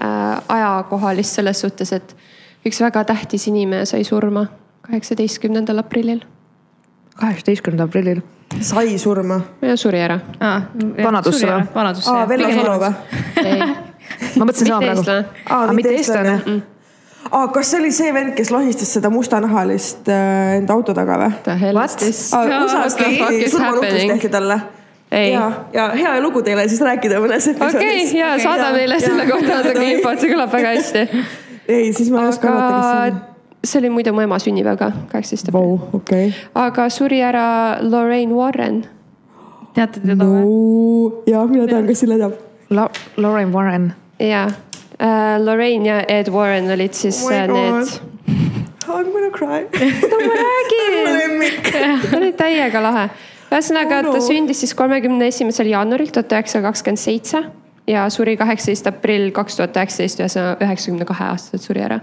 ajakohalist selles suhtes, et üks väga tähtis inimene sai surma kaheksateistkümnendal aprillil kaheksateistkümnendal aprillil. sai surma. ja suri ära. Vanadusse või? vanadusse. aa, Vello Salo või? ma mõtlesin sama praegu. Aa, aga mitte mitte eestlane eestlane.. aa, kas see oli see vend, kes lahistas seda mustanahalist äh, enda auto taga või? USA-s tehti, surmanuhtlus tehti talle. Ei. ja, ja hea lugu teile siis rääkida mõnes episoodis. okei, ja saada meile selle kohta natuke infot, see kõlab väga hästi. *laughs* ei, siis ma ei oska arvata, kes see on. see oli muide mu ema sünnipäev ka, kaheksateist aprill. Vau, okei. aga suri ära Lorraine Warren. teate teda no või? ja mina tean, kas Sille teab. Lauren Warren. ja äh, Lorraine ja Ed Warren olid siis Oh äh, need, I m gonna cry. no ma räägin, lemmik. *laughs* oli täiega lahe. ühesõnaga Oh no. ta sündis siis kolmekümne esimesel jaanuaril tuhat üheksasada kakskümmend seitse ja suri kaheksateist aprill kaks tuhat üheksateist, ühesõnaga üheksakümne kahe aastaselt suri ära.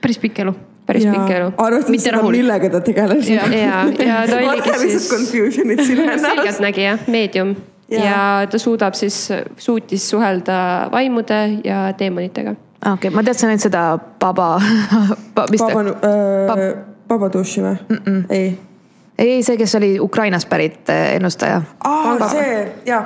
päris pikk elu. päris pikk elu. arvestades seda, millega ta tegeles. *laughs* Jah. ja, ja ta oligi siis confusion'it siin ennast. selgeltnägija, meedium Jaa. ja ta suudab siis, suutis suhelda vaimude ja teemonitega. okei okay,, ma teadsin ainult seda Baba, *laughs* mis ta, Baba, Babaduši või mm? -mm. ei. ei see, kes oli Ukrainast pärit eh, ennustaja. aa, see ja,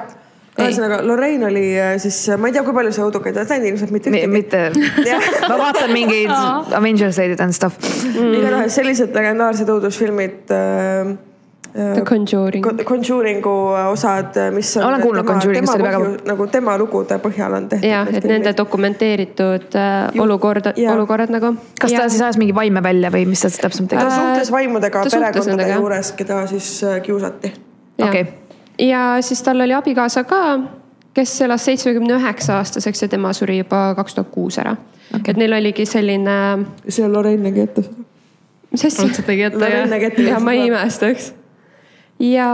ühesõnaga Lorraine oli äh, siis, ma ei tea, kui palju sa õudukaid oled näinud, ilmselt mitte ühtegi. mitte, *laughs* ma vaatan mingeid Avengerseid and stuff. igatahes sellised legendaarsed õudusfilmid äh,. The Conjuring. Conjuringu osad, mis on. Olen kuulnud Conjuringust, see oli väga- nagu tema lugude põhjal on tehtud. jah, et nende dokumenteeritud äh, olukorda, jaa. olukorrad nagu. kas ta siis ajas mingi vaime välja või mis ta siis täpsemalt ta tegi? suhtles vaimudega ta perekondade juures, keda siis äh, kiusati. okei, ja siis tal oli abikaasa ka, kes elas seitsmekümne üheksa aastaseks ja tema suri juba kaks tuhat kuus ära okay.. et neil oligi selline, see Lorraine nägi ette seda. mis asja? raudselt ette Lorraine jah. ja ma ei. imestaks. ja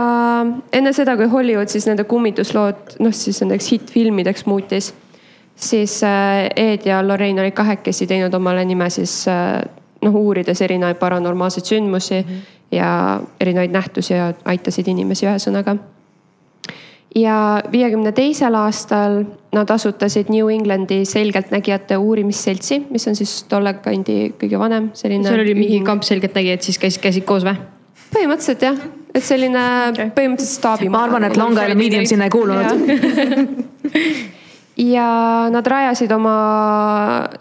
enne seda, kui Hollywood siis nende kummituslood noh, siis nendeks hittfilmideks muutis, siis äh, Ed ja Lorraine olid kahekesi teinud omale nime siis äh, noh, uurides erinevaid paranormaalseid sündmusi mm -hmm. ja erinevaid nähtusi ja aitasid inimesi ühesõnaga ja viiekümne teisel aastal nad asutasid New Englandi selgeltnägijate uurimisseltsi, mis on siis tolle kandi kõige vanem selline. seal oli mingi kamp selgeltnägijad, siis käisid, käisid koos või? põhimõtteliselt jah, et selline okay. põhimõtteliselt staabi. ma arvan, et Long Island Medium sinna ei kuulunud. *laughs* ja nad rajasid oma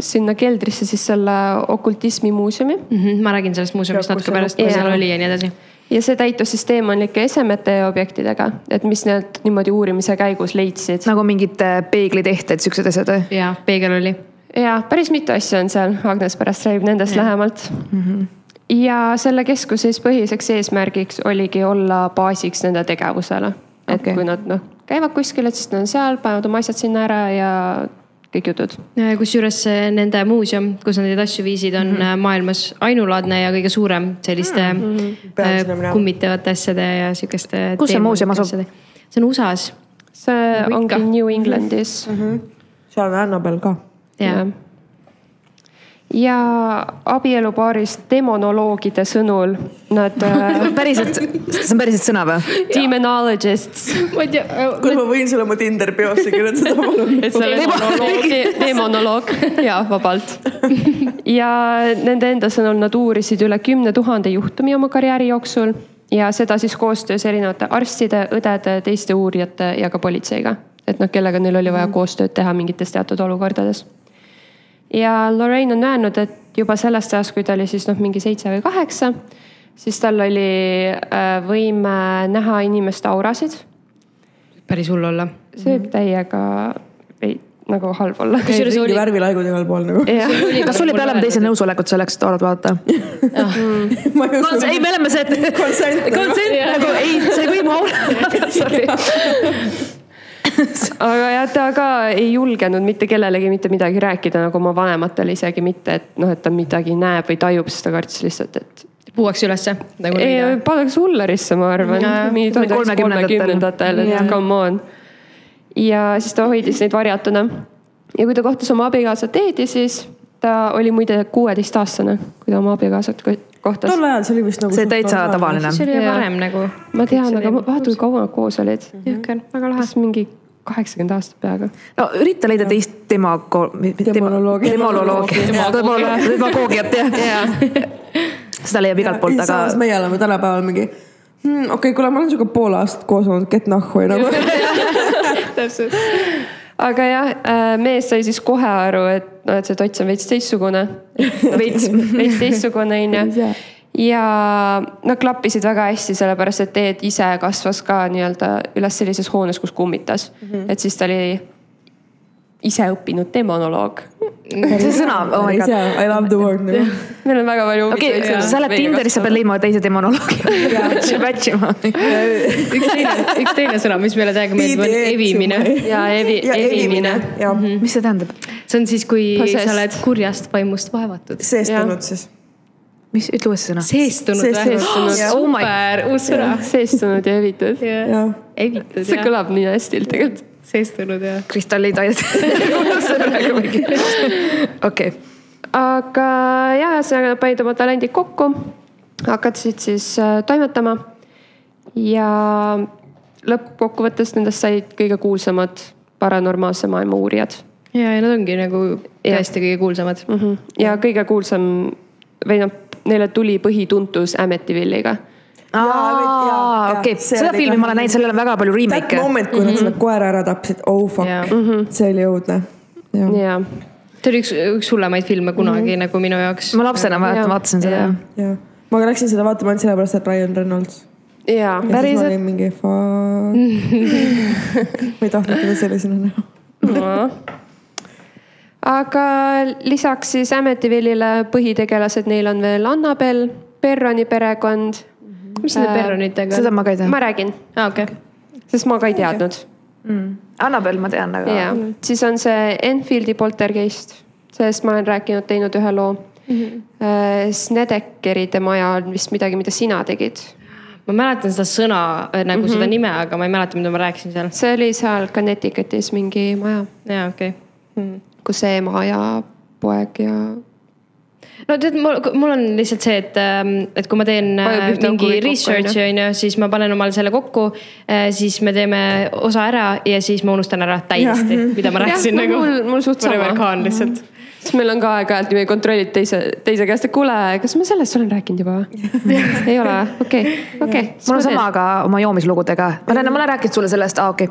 sinna keldrisse siis selle okultismi muuseumi Mhm, ma räägin sellest muuseumist natuke pärast, kui seal oli ja nii edasi. Ja see täitus siis teemonlike esemete ja objektidega, et mis need niimoodi uurimise käigus leidsid. nagu mingid äh, peeglitehted, siuksed asjad või? jaa, peegel oli. ja päris mitu asja on seal, Agnes pärast räägib nendest ja. lähemalt mm. -hmm. ja selle keskuse siis põhiliseks eesmärgiks oligi olla baasiks nende tegevusele. et okay. kui nad noh, käivad kuskil, et siis nad on seal, panevad oma asjad sinna ära ja kõik jutud. kusjuures see nende muuseum, kus nad neid asju viisid, on mm -hmm. maailmas ainulaadne ja kõige suurem selliste mm -hmm. Kummitavate asjade ja sihukeste. Kus see muuseum asub? see on USA-s. see ongi New Englandis mm. -hmm. seal on Annabel ka. jaa, ja abielupaarist demonoloogide sõnul nad *laughs* äh,, päriselt, see on päriselt sõna või? demonologists, ma ei tea. kuule, ma võin sulle oma Tinderi biosse kirjutada, *laughs* palun. et sa oled demonoloog, demonoloog ja vabalt. *laughs* ja nende enda sõnul nad uurisid üle kümne tuhande juhtumi oma karjääri jooksul ja seda siis koostöös erinevate arstide, õdede, teiste uurijate ja ka politseiga. et noh, kellega neil oli vaja koostööd teha mingites teatud olukordades ja Lorraine on öelnud, et juba sellest ajast, kui ta oli siis noh, mingi seitse või kaheksa, siis tal oli äh, võime näha inimeste aurasid. päris hull olla. see võib täiega ei, nagu halb olla. kusjuures oli, värvilaigud igal pool nagu. kas sul oli peale teise nõusolekut selleks, et aurat vaadata? *laughs* ma ei usu. ei, me oleme see, et konsent nagu ei, sa ei või mu aurat. *laughs* Sorry. *laughs* aga jah, ta ka ei julgenud mitte kellelegi mitte midagi rääkida nagu oma vanematele isegi mitte, et noh, et ta midagi näeb või tajub, sest ta kartis lihtsalt, et. puuakse ülesse nagu ei paneks hullerisse, ma arvan üheksasaja kolmekümnendatel, et come on. ja siis ta hoidis neid varjatuna. ja kui ta kohtas oma abikaasat Eedi, siis ta oli muide kuueteistaastane, kui ta oma abikaasat ko- kohtas tol. ajal see oli vist nagu. see täitsa tavaline. see oli varem nagu. ma tean, aga ma- vaata, kui kaua nad koos olid. jõhker, väga lahe. mingi kaheksakümmend aastat peaaegu. no ürita leida teist demago-, Demonoloogi. demololoogi, demagoogiat jah. seda leiab igalt poolt, aga meie oleme tänapäeval mingi hmm,, okei okay,, kuule, ma olen sinuga pool aastat koos olnud, get nahhu nagu. *laughs* aga jah, mees sai siis kohe aru, et noh, et see tots on veits teistsugune. veits. veits teistsugune onju. Ja nad klappisid väga hästi, sellepärast et Ed ise kasvas ka nii-öelda üles sellises hoones, kus kummitas mm. -hmm. et siis ta oli ise õppinud demonoloog. see sõna, oh my god. I love the word nagu. *laughs* meil on väga palju okei okay,, sa lähed Tinderisse, sa pead leidma teise demonoloogi. Match ima. üks teine, üks teine sõna, mis meile täiega meeldib, on evimine. ja evi-, evimine. jah, mis see tähendab? see on siis, kui Possessed. sa oled kurjast vaimust vaevatud. seestunud siis. mis, ütle uuesti sõna. seestunud või? Oh super, uus sõna. seestunud ja evitud. jah, evitud see ja kõlab nii hästi tegelikult. seestunud ja. kristallid aiad. okei, aga jah, ühesõnaga panid oma talendid kokku, hakkasid siis äh, toimetama. ja lõppkokkuvõttes nendest said kõige kuulsamad paranormaalse maailma uurijad ja, ja nad ongi nagu tõesti kõige kuulsamad. mm. -hmm. ja kõige kuulsam või noh, neile tuli põhituntus Amityville'iga. okei, seda filmi ma olen näinud, sellel on väga palju That remake'e. moment, kui nad selle koera ära tapsid, oh fuck Jaa., see oli õudne. jah, ja, see oli üks, üks hullemaid filme kunagi nagu minu jaoks. ma lapsena Jaa. vaatasin seda jah. jah. ma läksin seda vaatama ainult sellepärast, et Ryan Reynolds. ja ja siis Päriselt? mingi fuck. *laughs* ma ei tahtnud teda sellisena näha. Aga lisaks siis Amityville'ile põhitegelased, neil on veel Annabel, Perroni perekond. mis nende perronitega seda on? ma ka ei tea ma. räägin, aa, okei. sest ma ka ei teadnud Annabel ma tean, aga ja siis on see Enfieldi poltergeist, sellest ma olen rääkinud, teinud ühe loo mm. -hmm. Snedekeride maja on vist midagi, mida sina tegid. ma mäletan seda sõna äh, nagu mm -hmm. seda nime, aga ma ei mäleta, mida ma rääkisin seal. see oli seal Connecticutis mingi maja, jaa, okei okay.. Kus see ema ja poeg ja no tead, mul, mul on lihtsalt see, et, et kui ma teen äh, Vajub auku mingi research'i on ju, siis ma panen omale selle kokku. siis me teeme osa ära ja siis ma unustan ära täiesti, mida ma rääkisin nagu. mul- mul suht sama. Lihtsalt. siis meil on ka aeg-ajalt niimoodi kontrollid teise, teise käest, et kuule, kas ma sellest olen rääkinud juba või? *laughs* ei ole või? okei, okei. mul on sama ka oma joomislugudega. ma olen, ma olen rääkinud sulle sellest, aa okei.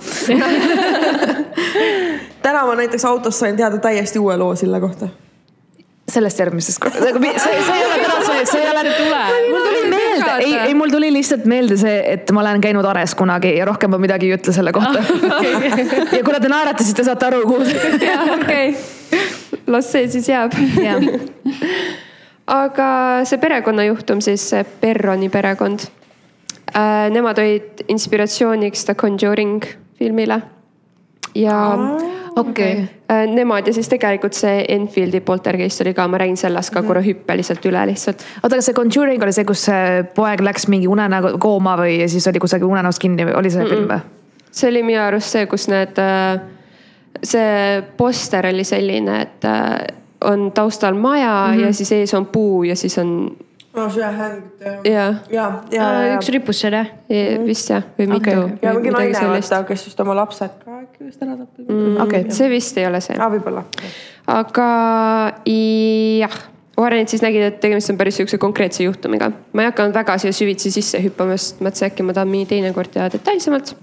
*laughs* täna ma näiteks autos sain teada täiesti uue loo selle kohta. sellest järgmisest korda, see, see ei ole täna see, see ei ole. mul tuli meelde, ei, ei mul tuli lihtsalt meelde see, et ma olen käinud Ares kunagi ja rohkem ma midagi ei ütle selle kohta. *laughs* ja kuna te naerate, siis te saate aru, kuhu see. *laughs* okei, las see siis jääb. *laughs* aga see perekonnajuhtum siis, see Perroni perekond. Nemad olid inspiratsiooniks The Conjuring filmile. ja okei, äh, nemad ja siis tegelikult see Enfieldi poltergeist oli ka, ma räägin sellest ka korra hüppeliselt üle lihtsalt. oota, kas see Conjuring oli see, kus see poeg läks mingi unenägu kooma või siis oli kusagil unenäos kinni või oli see film või? see oli minu arust see, kus need, see poster oli selline, et äh, on taustal maja mm -hmm. ja siis ees on puu ja siis on no see hängib. ja, ja, ja, ja, üks rippus seal jah. ja vist jah, või mitu okay.. ja mingi naine vaata, kes just oma lapsed ka äkki vist ära tapis mm.. okei, see vist ei ole see, aa, võib-olla. aga jah, Warrenid siis nägid, et tegemist on päris sihukese konkreetse juhtumiga. ma ei hakanud väga siia süvitsi sisse hüppama, sest mõtlesin, äkki ma tahan mingi teinekord teha detailsemalt.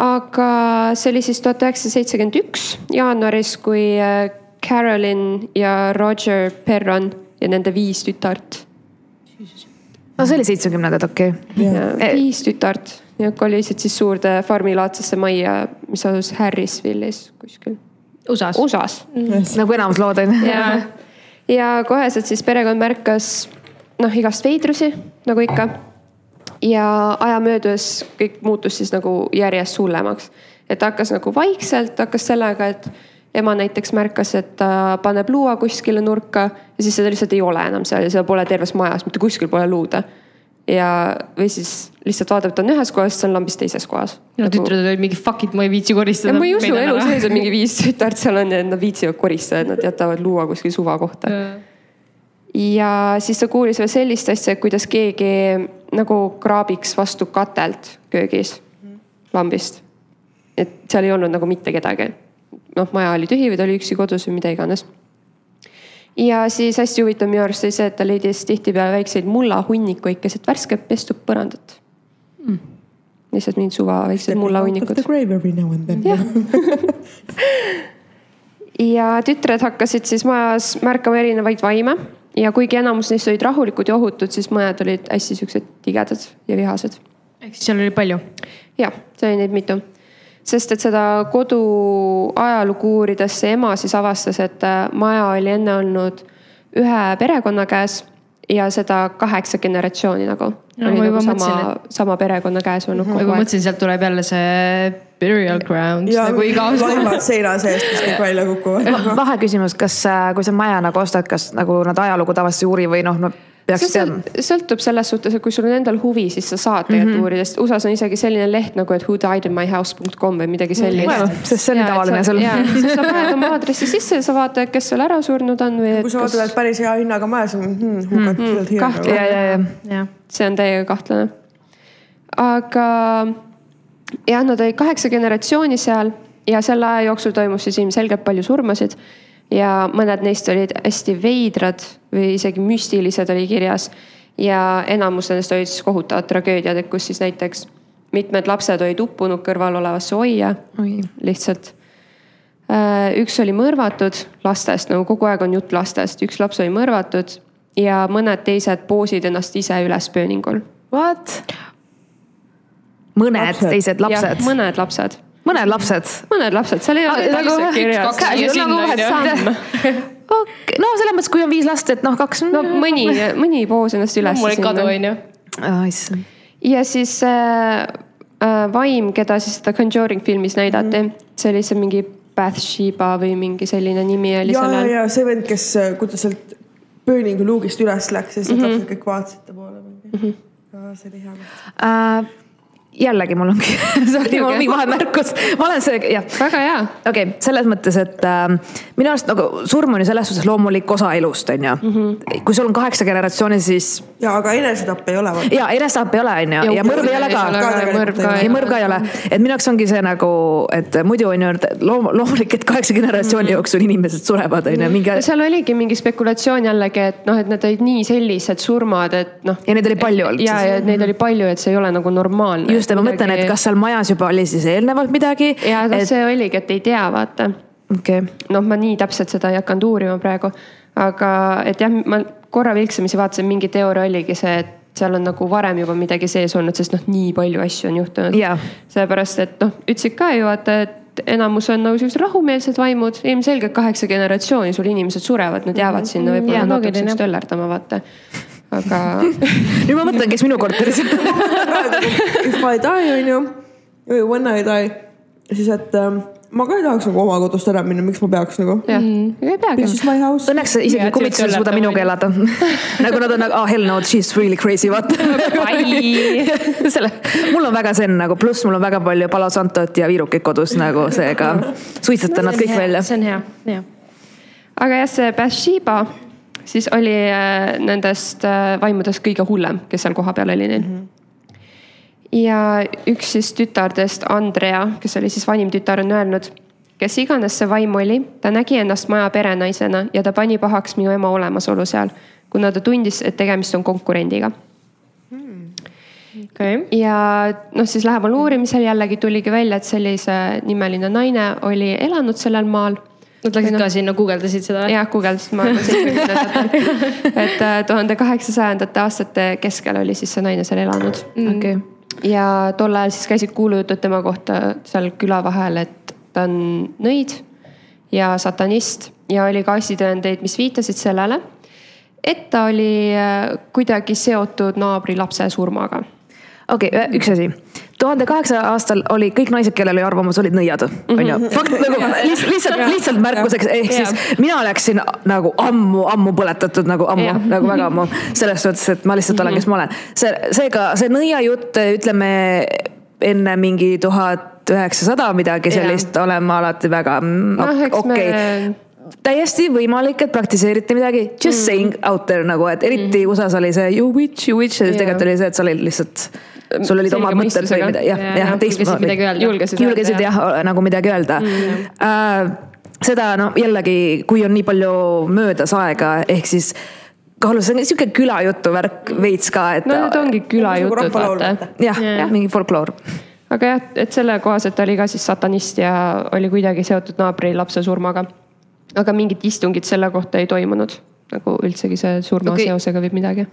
aga see oli siis tuhat üheksasada seitsekümmend üks jaanuaris, kui äh, Carolyn ja Roger Perron ja nende viis tütart no see oli seitsmekümnendad, okei okay.. viis tütart ja kolisid siis suurde farmilaadsesse majja, mis asus Harrisville'is kuskil USA-s. USA-s nagu enamus lood on ju. ja, ja koheselt siis perekond märkas noh, igast veidrusi nagu ikka. ja aja möödudes kõik muutus siis nagu järjest hullemaks, et hakkas nagu vaikselt, hakkas sellega, et ema näiteks märkas, et ta paneb luua kuskile nurka ja siis seda lihtsalt ei ole enam seal ja seda pole terves majas, mitte kuskil pole luude. ja, või siis lihtsalt vaatab, et on ühes kohas, siis on lambis teises kohas. no tütred olid mingi fuck it, ma ei viitsi koristada. ma ei usu elu sees, et mingi *laughs* viis tütart seal on ja nad viitsivad koristada, et nad jätavad luua kuskil suva kohta. ja siis ta kuulis veel sellist asja, kuidas keegi nagu kraabiks vastu katelt köögis lambist. et seal ei olnud nagu mitte kedagi. noh, maja oli tühi või ta oli üksi kodus või mida iganes. ja siis hästi huvitav minu arust oli see, et ta leidis tihtipeale väikseid mullahunnikuid keset värsket pestud põrandat mm.. lihtsalt mingid suva väiksed mullahunnikud then. *laughs* ja tütred hakkasid siis majas märkama erinevaid vaime ja kuigi enamus neist olid rahulikud ja ohutud, siis mõned olid hästi siuksed tigedad ja vihased. ehk siis seal oli palju. jah, see oli neid mitu. Sest et seda kodu ajalugu uurides see ema siis avastas, et äh, maja oli enne olnud ühe perekonna käes ja seda kaheksa generatsiooni nagu. No oli ma nagu sama mõtlesin,, sama perekonna käes olnud ma kogu aeg. mõtlesin, sealt tuleb jälle see burial ground ja nagu iga aasta. *laughs* laimad seina seest, mis kõik välja kukuvad. vaheküsimus, kas, kui sa maja nagu ostad, kas nagu nad ajalugu tavaliselt ei uuri või noh, no peaks see teadma sõl- sõltub selles suhtes, et kui sul on endal huvi, siis sa saad tegelikult mm -hmm. uurida, sest USA-s on isegi selline leht nagu, et who died in my house.com või midagi sellist. sest see on nii tavaline sul. sa paned oma aadressi sisse ja sa vaatad, kes seal ära surnud on või et kui sa kas vaatad, et päris hea hinnaga maja, siis on hmm, who got killed here ja, ja, ja. jah, see on täiega kahtlane. aga jah, nad olid kaheksa generatsiooni seal ja selle aja jooksul toimus siis ilmselgelt palju surmasid ja mõned neist olid hästi veidrad või isegi müstilised oli kirjas. ja enamus nendest olid siis kohutavad tragöödiad, et kus siis näiteks mitmed lapsed olid uppunud kõrval olevasse ojja oi, lihtsalt. üks oli mõrvatud lastest, nagu kogu aeg on jutt lastest, üks laps oli mõrvatud ja mõned teised poosid ennast ise üles pööningul. what? mõned Lapsed. teised lapsed, mõned lapsed, mõned lapsed. mõned lapsed, seal ei ole nagu täpselt kirjas. on ju. samm, okei, no selles mõttes, kui on viis last, et noh, kaks. no mõni, mõni poos ennast üles. mul kadu, onju. issand. ja siis äh, äh, vaim, keda siis seda Conjuring filmis näidati mm, -hmm. see oli see mingi Bathsheba või mingi selline nimi oli ja, ja, sellel. ja see vend, kes, kui ta sealt pööningu luugist üles läks ja siis need lapsed kõik vaatasid ta poole. see oli hea koht. äh,. Jällegi mul ongi, *laughs* sorry, mul on mingi vahemärkus, ma olen see, jah väga hea, okei okay,, selles mõttes, et äh, minu arust nagu surm on ju selles suhtes loomulik osa elust, on ju mm. -hmm. kui sul on kaheksa generatsiooni, siis ja aga enesetapp ei ole. ja enesetapp ei ole, on ju, ja mõrv ei ole ka. ja mõrv ka ei ole, et minu jaoks ongi see nagu, et muidu on ju loom-, loomulik, et kaheksa generatsiooni jooksul inimesed surevad, on ju, mingi. seal oligi mingi spekulatsioon jällegi, et noh, et need olid nii sellised surmad, et noh. ja neid oli palju olnud ja, ja neid oli palju, et see ei ole nagu normaalne. just, ja ma mõtlen, et kas seal majas juba oli siis eelnevalt midagi. ja no et see oligi, et ei tea, vaata okei okay., noh, ma nii täpselt seda ei hakanud uurima praegu, aga et jah, ma korra vilksamisi vaatasin, mingi teooria oligi see, et seal on nagu varem juba midagi sees olnud, sest noh, nii palju asju on juhtunud Jaa. sellepärast, et noh, ütlesid ka ju vaata, et enamus on nagu siuksed rahumeelsed vaimud, ilmselgelt kaheksa generatsiooni sul inimesed surevad, nad jäävad sinna võib-olla Jaa, loogiline, natukeseks töllerdama, vaata. Aga *laughs* nüüd ma mõtlen, kes minu korteris If I die on ju, või when I die, siis et ähm, ma ka ei tahaks nagu oma kodust ära minna, miks ma peaks nagu. jah, house. Õnneks isegi kummitused ei suuda minuga elada. *laughs* nagu nad on nagu, ah hell no, she is really crazy, vaata. *laughs* selle, mul on väga zen nagu, pluss mul on väga palju Palo Santot ja viirukit kodus nagu seega suitsetan nad kõik välja. see on hea, hea. aga jah, see Bathsheba siis oli äh, nendest äh, vaimudest kõige hullem, kes seal kohapeal oli neil mm. -hmm. ja üks siis tütardest, Andrea, kes oli siis vanim tütar, on öelnud, kes iganes see vaim oli, ta nägi ennast maja perenaisena ja ta pani pahaks minu ema olemasolu seal, kuna ta tundis, et tegemist on konkurendiga okei. ja noh, siis lähemal uurimisel jällegi tuligi välja, et sellise nimeline naine oli elanud sellel maal Nad läksid ka sinna, guugeldasid seda jah, guugeldasin, ma arvan, seitsmekümnendatel. et äh, tuhande kaheksasajandate aastate keskel oli siis see naine seal elanud. okei, ja tol ajal siis käisid kuulujutud tema kohta seal küla vahel, et ta on nõid ja satanist ja oli ka asitõendeid, mis viitasid sellele, et ta oli äh, kuidagi seotud naabri lapse surmaga. okei, üks asi. Tuhande kaheksasaja aastal oli kõik naised, kellel oli arvamus, olid nõiad, on ju. fakt nagu *laughs* lihtsalt, lihtsalt, märkuseks, ehk siis mina oleksin nagu ammu, ammu põletatud nagu ammu nagu väga ammu. selles suhtes, et ma lihtsalt olen, kes ma olen. see, seega see nõiajutt, ütleme enne mingi tuhat üheksasada midagi sellist olen ma alati väga mm, noh, okei me täiesti võimalik, et praktiseeriti midagi, just saying out there nagu, et eriti USA-s oli see you witch, you witch ja Jaa. tegelikult oli see, et sa olid lihtsalt, sul olid omad mõtted või mida, jah, jah jah,, julgesid midagi öelda. julgesid julgesid jah nagu midagi öelda mm.. seda no jällegi, kui on nii palju möödas aega, ehk siis kaalus, see on sihuke külajutu värk veits ka, et no need ongi külajutud, rahvalaul, vaata jah, jah, mingi folkloor. aga jah, et selle kohaselt oli ka siis satanist ja oli kuidagi seotud naabri lapse surmaga. aga mingit istungit selle kohta ei toimunud nagu üldsegi see surma Okei. okay. seosega või midagi.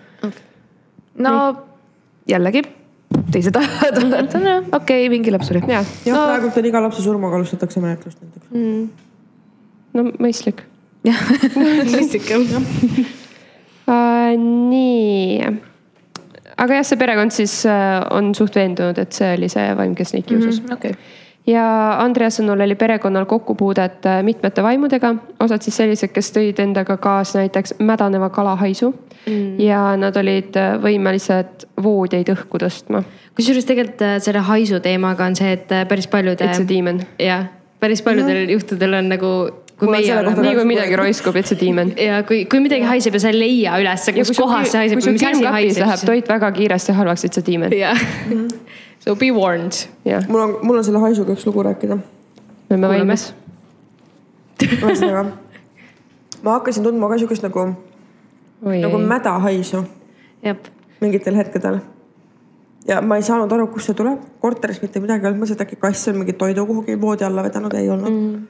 no jällegi, teised ajad, okei okay,, mingi laps suri. jah, jah, praegult on iga lapse surmaga alustatakse menetlust näiteks. no mõistlik jah, *laughs* mõistlik jah. uh,. nii, aga jah, see perekond siis uh, on suht veendunud, et see oli see vaim, kes neid kiusas mm. -hmm. okei. Ja Andrea sõnul oli perekonnal kokkupuudet äh, mitmete vaimudega, osad siis sellised, kes tõid endaga kaasa näiteks mädaneva kalahaisu mm. ja nad olid äh, võimelised voodeid õhku tõstma. kusjuures tegelikult äh, selle haisu teemaga on see, et päris paljude. It's a demon. jah, päris paljudel juhtudel on nagu, kui meie oleme nii kui midagi roiskub, it's a demon. *laughs* ja kui, kui midagi haiseb ja sa ei leia üles, kus kohas see haiseb kui sul külmkapis läheb toit väga kiiresti halvaks, it's a demon. jah, so be warned. jah, mul on, mul on selle haisuga üks lugu rääkida. me oleme valmis. ühesõnaga, ma hakkasin tundma ka siukest nagu, oi, nagu mäda haisu. mingitel hetkedel. ja ma ei saanud aru, kust see tuleb, korteris mitte midagi ei olnud, mõtlesin, et äkki kass on mingi toidu kuhugi voodi alla vedanud, ei olnud mm..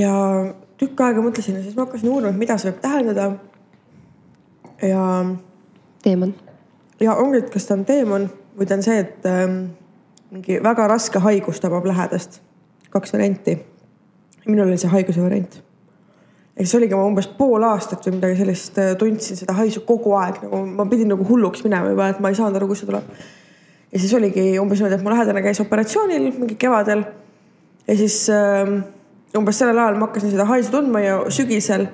ja tükk aega mõtlesin ja siis ma hakkasin uurima, et mida see võib tähendada. ja teemant. ja ongi, et kas ta on teemon ta on see, et ähm, mingi väga raske haigus tabab lähedast. kaks varianti. minul oli see haiguse variant. ja siis oligi ma umbes pool aastat või midagi sellist äh, tundsin seda haisu kogu aeg nagu ma pidin nagu hulluks minema juba, et ma ei saanud aru, kust see tuleb. ja siis oligi umbes niimoodi, et mu lähedane käis operatsioonil mingi kevadel. ja siis ähm, umbes sellel ajal ma hakkasin seda haisu tundma ja sügisel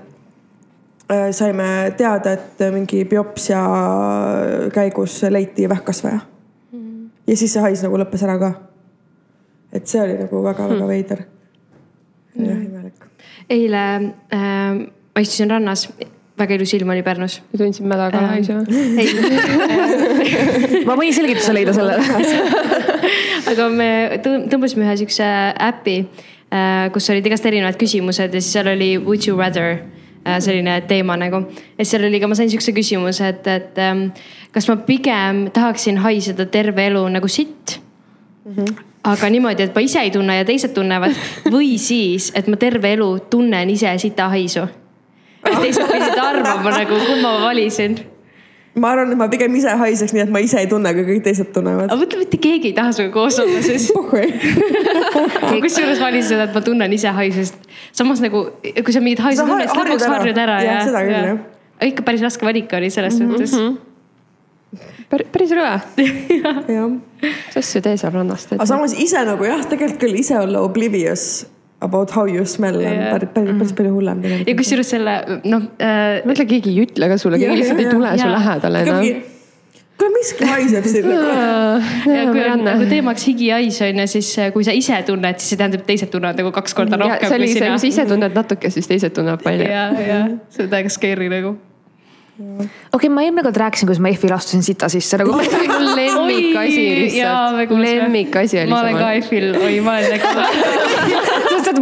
äh, saime teada, et mingi biopsia käigus leiti vähkkasvaja. Ja siis see hais nagu lõppes ära ka. et see oli nagu väga-väga veider. jah, imelik. eile äh, ma istusin rannas, väga ilus ilm oli Pärnus. ja tundsid mädakala haisu. *laughs* ei, ma võin selgituse leida sellele. *laughs* aga me tõ- tõmbasime ühe siukse äpi, kus olid igast erinevad küsimused ja siis seal oli would you rather äh, selline teema nagu. ja seal oli ka, ma sain siukse küsimuse, et, et ähm, kas ma pigem tahaksin haiseda terve elu nagu sitt mm. -hmm. aga niimoodi, et ma ise ei tunne ja teised tunnevad *laughs* või siis, et ma terve elu tunnen ise sita haisu. teised pidid arvama nagu, kumma ma valisin. Ma arvan, et ma pigem ise haiseks, nii et ma ise ei tunne, aga kõik teised tunnevad aga. mõtle, mitte keegi ei taha sinuga koos olla siis. *laughs* *laughs* kusjuures valisin seda, et ma tunnen ise haisu, sest samas nagu, kui sa mingit haisu tunned, siis lõpuks ära. harjud ära Jah, ja. seda küll, jah. ikka päris raske valik oli selles Mhm, suhtes. päris rõve. *laughs* jah. mis asju tee seal rannas teed aga? samas ise nagu jah, tegelikult küll ise olla oblivious about how you smell on Jah. päris, päris, päris palju hullem ja tegelikult. kusjuures selle noh äh,, mõtle, keegi ei ütle ka sulle, keegi lihtsalt jah, ei tule jah. su lähedale enam. kuule, miski haiseb siin nagu. ja kui on nagu teemaks higihais on ju, siis äh, kui sa ise tunned, siis see tähendab, et teised tunnevad nagu kaks korda rohkem see oli see, sa. ise tunned natuke, siis teised tunnevad palju. ja, ja see on täiega scary nagu. okei, ma eelmine kord rääkisin, kuidas ma F-il astusin sita sisse nagu. lemmikasi lihtsalt, lemmikasi oli ma olen ka see. F-il, oi, ma olen nagu.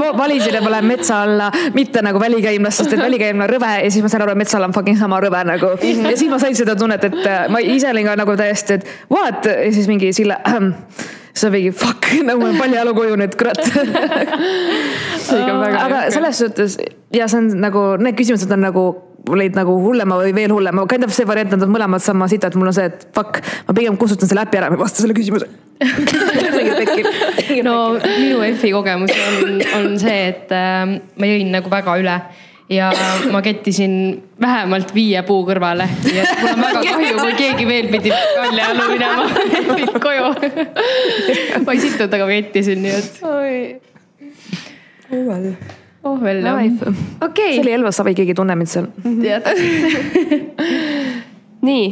Ma valisin, et ma lähen metsa alla, mitte nagu välikäimlast, sest et välikäimla on rõve ja siis ma sain aru, et metsa all on fucking sama rõve nagu. ja siis ma sain seda tunnet, et äh, ma ise olin ka nagu täiesti, et what ja siis mingi Sille ähm,. siis on mingi fuck, nagu mul on paljajalukuju nüüd, kurat. *laughs* see ikka väga aga selles suhtes ja see on nagu need küsimused on nagu olid nagu hullema või veel hullema, tähendab see variant on mõlemad sama sita, et mul on see, et fuck, ma pigem kustutan selle äpi ära, ma ei vasta selle küsimuse. No minu F-i kogemus on, on see, et äh, ma jõin nagu väga üle ja ma kettisin vähemalt viie puu kõrvale, nii et mul on väga kahju, kui keegi veel pidi kalja alla minema *laughs* koju. ma ei sittunud, aga ma kettisin, nii et oh veel jah. okei see, oli Elvas Savi, keegi ei tunne mind seal. *laughs* nii.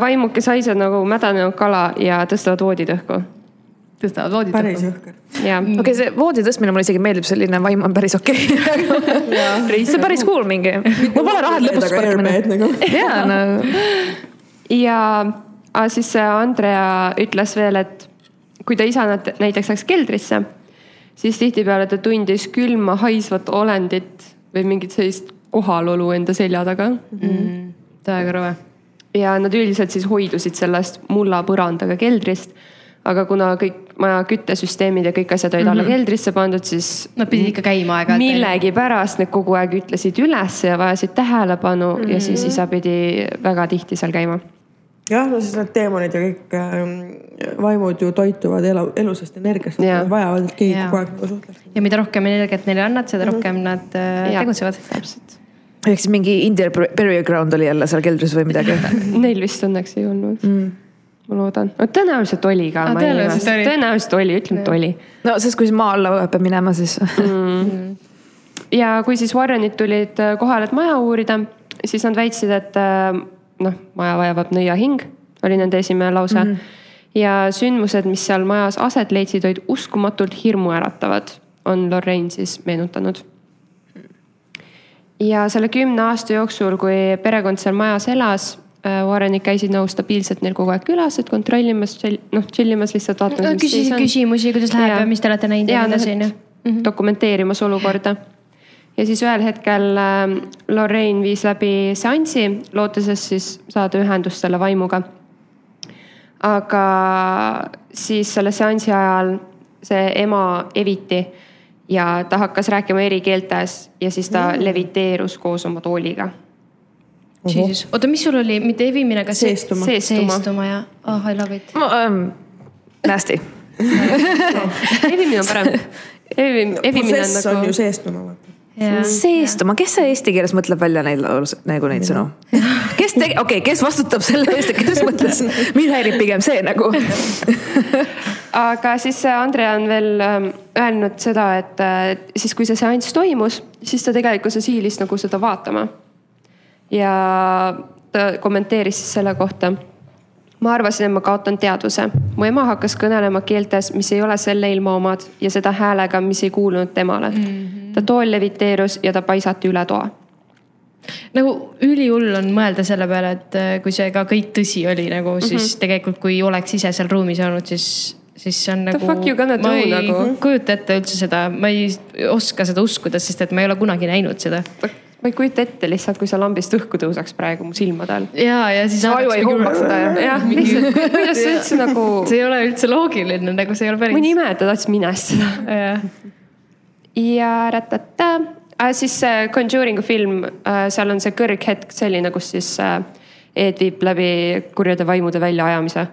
Vaimukes haiseb nagu mädanenud kala ja tõstavad voodid õhku. tõstavad voodit päris jõhker. jah, okei okay,, see voodi tõstmine mulle isegi meeldib, selline vaim on päris okei okay.. see on päris cool mingi. mul pole raha, et lõpus parki minna. nagu. jaa, no ja aga siis Andrea ütles veel, et kui ta isa näiteks läks keldrisse, siis tihtipeale ta tundis külma haisvat olendit või mingit sellist kohalolu enda selja taga. täiega rõve. Ja nad üldiselt siis hoidusid sellest mulla põrandaga keldrist. aga kuna kõik maja küttesüsteemid ja kõik asjad olid mm -hmm. alla keldrisse pandud, siis Nad pidid ikka käima aeg-ajalt. millegipärast need kogu aeg ütlesid üles ja vajasid tähelepanu mm -hmm. ja siis isa pidi väga tihti seal käima. jah, no siis need teemonid ja kõik ähm, vaimud ju toituvad elu, elusast energiast, nad vajavad, et keegi kogu aeg nagu suhtleks. ja mida rohkem energiat neile annad, seda rohkem nad äh, tegutsevad. täpselt. Ehk siis mingi India burial ground oli jälle seal keldris või midagi. *laughs* Neil vist õnneks ei olnud mm.. ma loodan, tõenäoliselt oli ka tõenäoliselt oli. tõenäoliselt oli, ütleme, et oli. no sest kui siis maa alla peab minema, siis *laughs* ja kui siis Warrenid tulid äh, kohale, et maja uurida, siis nad väitsid, et äh, noh, maja vajab nõiahing, oli nende esimene lause mm. -hmm. ja sündmused, mis seal majas aset leidsid, olid uskumatult hirmuäratavad, on Lorraine siis meenutanud. Ja selle kümne aasta jooksul, kui perekond seal majas elas, Warrenid käisid nagu stabiilselt neil kogu aeg külas, et kontrollimas, noh, chill imas lihtsalt vaatamas. küsisid küsimusi, kuidas läheb Jaa. ja mis te olete näinud ja ja nii edasi onju. noh, dokumenteerimas olukorda. ja siis ühel hetkel äh, Lorraine viis läbi seansi, lootuses siis saada ühendust selle vaimuga. aga siis selle seansi ajal see ema eviti ja ta hakkas rääkima eri keeltes ja siis ta mm. leviteerus koos oma tooliga. oota, mis sul oli, mitte evimine, aga Seestuma. Seestuma. seestuma ja, oh I love it. um,. Nasty. *laughs* evimine on parem. *laughs* evim-, evimine on protsess on nagu ju. seestuma, vaata. seestuma, kes see eesti keeles mõtleb välja neid laul- nagu neid sõnu? kes tegi, okei okay,, kes vastutab selle eest, et kes mõtles, mind häirib pigem see nagu. *laughs* aga siis see Andre on veel ähm, öelnud seda, et äh, siis, kui see seanss toimus, siis ta tegelikkuses hiilis nagu seda vaatama. ja ta kommenteeris siis selle kohta ma arvasin, et ma kaotan teadvuse. mu ema hakkas kõnelema keeltes, mis ei ole selle ilma omad ja seda häälega, mis ei kuulunud temale mm. -hmm. ta tool leviteerus ja ta paisati üle toa. nagu ülihull on mõelda selle peale, et äh, kui see ka kõik tõsi oli nagu, siis mm -hmm. tegelikult, kui oleks ise seal ruumis olnud, siis, siis see on The nagu. fuck you gonna do nagu? kujuta ette üldse seda, ma ei oska seda uskuda, sest et ma ei ole kunagi näinud seda. Ma ei kujuta ette lihtsalt, kui see lambist õhku tõuseks praegu mu silmade all. ja, ja siis. aju ei hoomaks seda jah. jah, lihtsalt, kuidas see üldse nagu, see ei ole üldse loogiline, nagu see ei ole päris. mõni ime, et ta tahtis minestada. ja ratata äh,, siis see Conjuring'u film äh,, seal on see kõrghetk selline, kus siis äh, Ed viib läbi kurjade vaimude väljaajamise.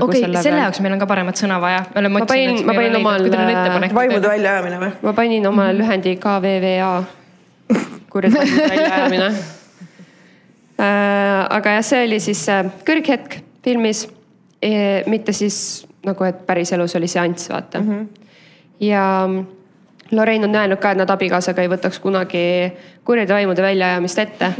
okei, selle jaoks meil on ka paremat sõna vaja. Ma panin- ma panin omal, äh, vaimude väljaajamine või? ma panin omale lühendi KVVA, *laughs* vaimude väljaajamine *laughs* äh,. aga jah, see oli siis äh, kõrghetk filmis e,, mitte siis nagu, et päriselus oli seanss, vaata mm. -hmm. ja Lorraine on öelnud ka, et nad abikaasaga ei võtaks kunagi kurjade vaimude väljaajamist ette.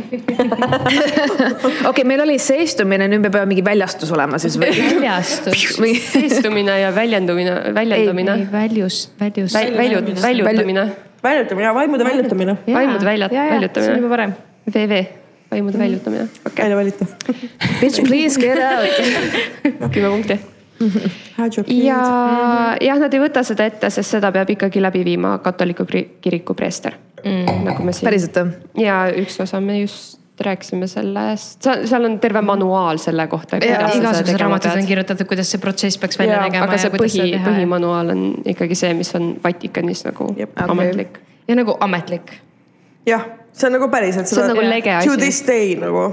*laughs* okei, meil oli seestumine, nüüd me peame mingi väljastus olema siis või? *laughs* väljastus. või seestumine ja väljendumine, väljendamine, väljus, väljus. väljut-, väljutamine, väljutamine ja vaimude väljutamine. vaimude välja- see on väljutamine. juba parem. VV, vaimude väljutamine, välja valita. *laughs* bitch please get out. *laughs* kümme punkti. ja jah, nad ei võta seda ette, sest seda peab ikkagi läbi viima katoliku kiriku preester mm.. nagu me siin. päriselt või? ja üks osa me just rääkisime sellest, seal on terve manuaal selle kohta. igasugused raamatud on kirjutatud, kuidas see protsess peaks välja ja, nägema aga see ja põhi põhimanuaal on ikkagi see, mis on Vatikanis nagu Jep. ametlik. ja nagu ametlik. jah, see on nagu päriselt. See on nagu lege asi. To this day nagu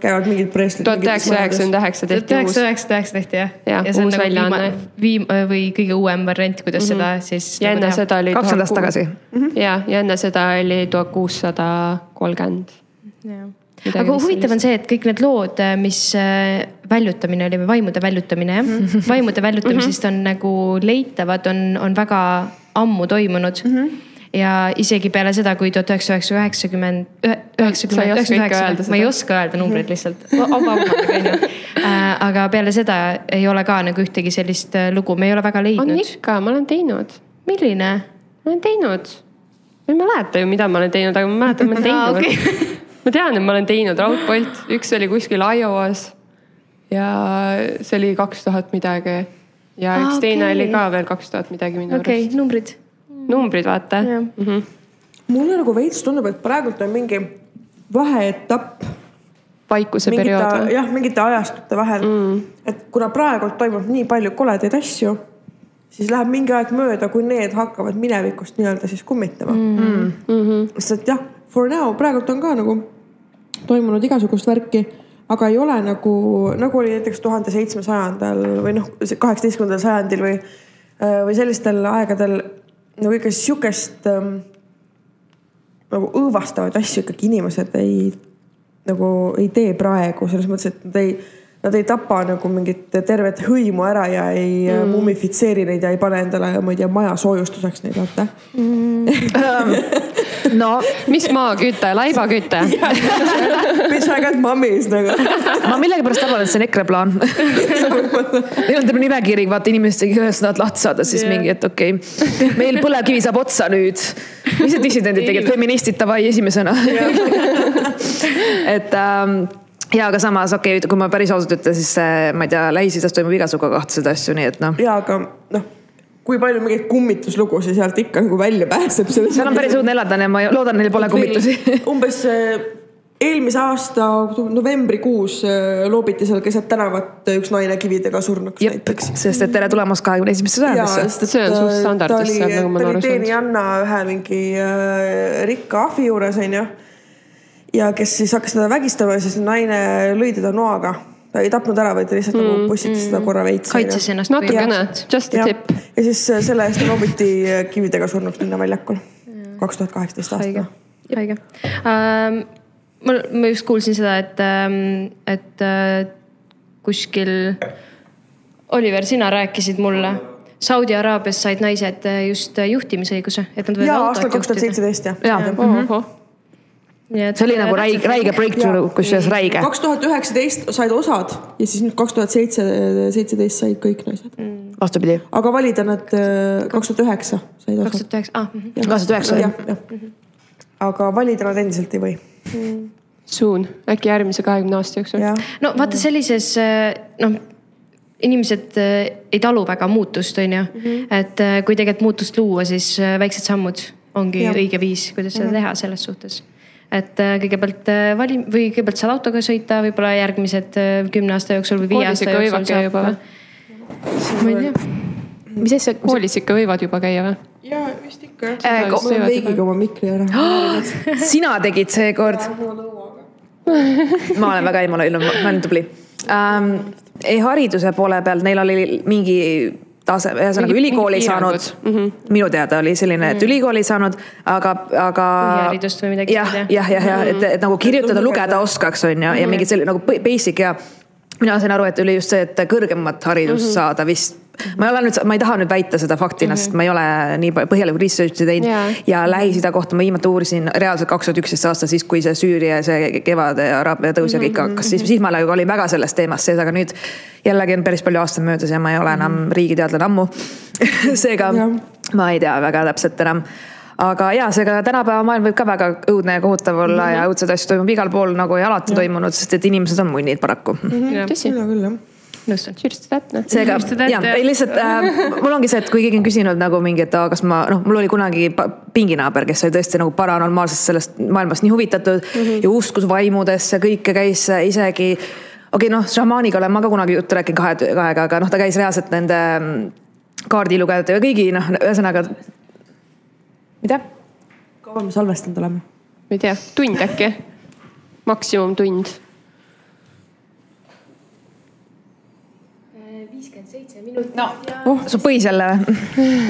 käivad mingid preestrid. tuhat üheksasada üheksakümmend üheksa tuhat tehti uus üheksasada üheksakümmend üheksa tehti jah. Ja see on uus nagu väljaanne. viim- või kõige uuem variant, kuidas mm -hmm. seda siis. ja enne seda oli. kaks nädalat tagasi. ja, ja enne seda oli tuhat kuussada kolmkümmend. Aga huvitav on see, et kõik need lood, mis äh, väljutamine oli või vaimude väljutamine jah, vaimude väljutamisest on nagu leitavad, on, on väga ammu toimunud mm. -hmm ja isegi peale seda, kui tuhat üheksasada üheksakümmend, üheksakümmend, üheksakümmend, seda. ma ei oska öelda numbreid lihtsalt, onju. aga peale seda ei ole ka nagu ühtegi sellist äh, lugu, me ei ole väga on leidnud. ikka, ma olen teinud, milline? ma olen teinud. ma ei mäleta ju, mida ma olen teinud, aga ma mäletan, ma olen *laughs* teinud. *laughs* ma tean, et ma olen teinud raudpolt, üks oli kuskil Iowas. ja see oli kaks tuhat midagi. ja Aa, üks teine okei. oli ka veel kaks tuhat midagi minu okei arust. okay,, numbrid. numbrid, vaata. Jah. mulle nagu veits tundub, et praegult on mingi vaheetapp vaikuse periood, või? jah, mingite ajastute vahel mm.. et kuna praegult toimub nii palju koledaid asju, siis läheb mingi aeg mööda, kui need hakkavad minevikust nii-öelda siis kummitama mm.. Mhm. sest et jah, for now praegult on ka nagu toimunud igasugust värki, aga ei ole nagu, nagu oli näiteks tuhande seitsmesajandal või noh, kaheksateistkümnendal sajandil või, või sellistel aegadel nagu ikka sihukest ähm, nagu õõvastavaid asju ikkagi inimesed ei nagu ei tee praegu selles mõttes, et nad ei, nad ei tapa nagu mingit tervet hõimu ära ja ei mm. mummifitseeri neid ja ei pane endale, ma ei tea, maja soojustuseks neid vaata. *laughs* no mis maaküte, laibaküte? I got mummies nagu. ma millegipärast arvan, et see on EKRE plaan. *laughs* Neil on terve nimekiri, vaata inimestega, kellest nad lahti saada, siis yeah. mingi, et okei okay., meil põlevkivi saab otsa nüüd. mis need dissidendid tegid, feministid davai esimesena. *laughs* et ähm, ja aga samas okei okay,, kui ma päris ausalt ütlen, siis ma ei tea, Lähis-Idas toimub igasugu kahtlaseid asju, nii et noh. ja aga noh, kui palju mingeid kummituslugusid sealt ikka nagu välja pääseb. seal on päris õudne elada ja ma loodan, neil pole kummitusi. *laughs* umbes äh, eelmise aasta novembrikuus äh, loobiti seal keset tänavat üks naine kividega surnuks jep näiteks., sest et tere tulemast kahekümne esimesse sajandisse. See on suht standardis seal, nagu ma ta olen oli aru saanud. teenijanna ühe mingi äh, rikka ahvi juures onju. Ja kes siis hakkas teda vägistama ja siis naine lõi teda noaga. ta ei tapnud ära, vaid ta lihtsalt mm, nagu pussitas teda korra veits. kaitses ennast. natukene, just a tip. ja siis äh, selle eest loobiti kividega surnuks linnaväljakul. kaks tuhat kaheksateist haige aasta., haige ähm,. mul, ma just kuulsin seda, et ähm,, et äh, kuskil, Oliver, sina rääkisid mulle. Saudi Araabias said naised äh, just juhtimisõiguse, et nad võivad ja autot aastal kaks tuhat seitseteist jah jaa, see oli nagu räige, räige breakthrough, kusjuures räige. kaks tuhat üheksateist said osad ja siis nüüd kaks tuhat seitse, seitseteist said kõik naised. vastupidi, aga valida nad äh, kaks tuhat üheksa said kaks osad. tuhat üheksa, ah. kaks tuhat üheksa jah, jah. aga valida nad endiselt ei või. Soon, äkki järgmise kahekümne aasta jooksul. no vaata sellises äh, noh, inimesed äh, ei talu väga muutust, on ju. et äh, kui tegelikult muutust luua, siis väiksed sammud ongi ja. õige viis, kuidas seda teha selles suhtes. Et äh, kõigepealt äh, vali- või kõigepealt saad autoga sõita, võib-olla järgmised äh, kümne aasta jooksul või viie aasta jooksul või? ma ei tea. mis asja, koolis ikka võivad juba käia või? ja vist ikka jah. Ma olen veigiga oma mikri ära. *gasps* sina tegid seekord. *laughs* ma olen väga ebanõelnud, ma olen tubli ähm,. ei hariduse poole peal neil oli mingi tase, ühesõnaga ülikooli saanud mm. -hmm. minu teada oli selline, et ülikooli saanud, aga, aga. Põhiharidust või midagi jah, jah, jah, jah, et, et nagu kirjutada, lugeda. oskaks, on ju, ja mingid selline nagu basic ja mina sain aru, et oli just see, et kõrgemat haridust mm -hmm. saada vist. Ma ei ole nüüd, ma ei taha nüüd väita seda faktina mm, -hmm. sest ma ei ole nii põhjalikku research'i teinud Jaa. ja Lähis-Ida kohta ma viimati uurisin reaalselt kaks tuhat üksteist aasta, siis kui see Süüria, see kevad ja Araabia tõus ja kõik hakkas, siis, siis ma nagu olin väga selles teemas sees, aga nüüd jällegi on päris palju aastaid möödas ja ma ei ole enam riigiteadlane ammu. *laughs* seega Jah. ma ei tea väga täpselt enam aga ja seega tänapäeva maailm võib ka väga õudne ja kohutav olla mm -hmm. ja õudseid asju toimub igal pool nagu ja alati toimunud, sest et inimesed on munnid paraku. tõsi, mina küll jah. nõustun. noh. seega jah, ei lihtsalt äh, mul ongi see, et kui keegi on küsinud nagu mingi, et aa, kas ma noh, mul oli kunagi pinginaaber, kes oli tõesti nagu paranormaalsest sellest maailmast nii huvitatud mm -hmm. ja uskus vaimudesse, kõike käis isegi. okei okay,, noh, šamaaniga olen ma ka kunagi juttu rääkinud kahe, kahega, aga noh, ta käis reaalselt nende mm, kaardilugejate ja kõigi noh, ühesõnaga. mida? kaua me salvestanud oleme? ma ei tea, tund äkki? maksimum tund. Su põis jälle või?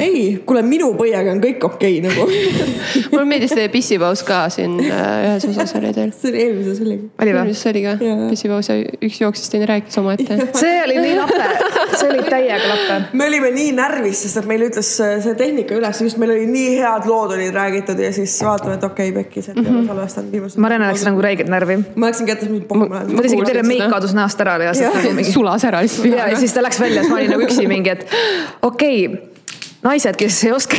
ei, kuule minu põiega on kõik okei okay, nagu. *laughs* mulle meeldis teie pissipaus ka siin äh, ühes osas oli teil. see oli eelmises oligi. oli või? mis see oli ka pissipaus ja üks jooksis, teine rääkis omaette. see oli nii lappe, see oli täiega lappe. me olime nii närvis, sest et meil ütles äh, see tehnika üles, just meil oli nii head lood olid räägitud ja siis vaatame, et okei okay,, pekkis, et ei ole salvestanud viimased. Marianne läks nagu räigelt närvi. ma läksin kätte, mingi pohhu ma isegi terve kuulsin meik kadus näost ära reaalselt nagu mingi. sulas ära lihtsalt ja, ja siis ta läks välja, siis ma olin nagu üksi mingi, et okei okay,, naised, kes ei oska.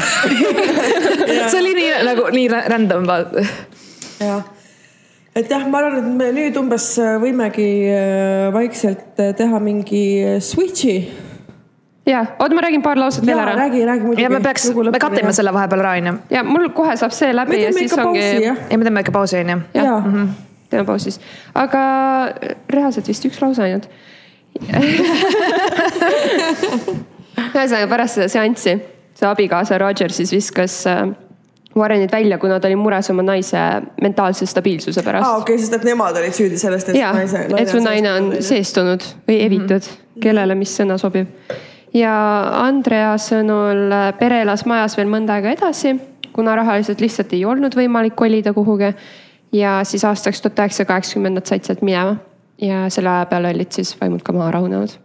see oli nii nagu nii random vaata. jah, et jah, ma arvan, et me nüüd umbes äh, võimegi äh, vaikselt äh, teha mingi switch'i. ja, oota, ma räägin paar lauset veel ja ära. räägi, räägi muidugi. ja me peaks, me katime. selle vahepeal ära onju. ja mul kohe saab see läbi ja siis ongi ja me teeme ikka pausi onju. -hmm. teeme pausi siis, aga reaalselt vist üks lause ainult. Ühesõnaga pärast seda seanssi, see abikaasa Roger siis viskas äh, Warrenid välja, kuna ta oli mures oma naise mentaalse stabiilsuse pärast aa, okei, sest et nemad olid süüdi sellest, et ja, et su naine on seestunud või evitud mm, -hmm. kellele mis sõna sobib. ja Andrea sõnul äh, pere elas majas veel mõnda aega edasi, kuna rahaliselt lihtsalt ei olnud võimalik kolida kuhugi. ja siis aastaks tuhat üheksasada kaheksakümmend nad said sealt minema ja selle aja peale olid siis vaimud ka maha rahunenud.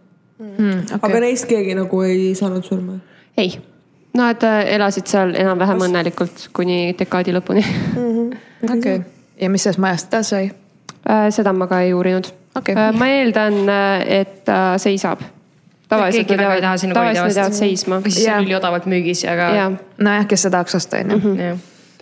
aga neist keegi nagu ei saanud surma? ei, nad äh, elasid seal enam-vähem õnnelikult kuni dekaadi lõpuni. *laughs* okei. ja mis sellest majast edasi sai? Äh, seda ma ka ei uurinud Okei. Äh, ma eeldan, et ta seisab. tavaliselt nad jäävad, tavaliselt nad jäävad seisma. või siis Jaa. on üliodavalt müügis, aga. nojah, kes seda tahaks osta onju.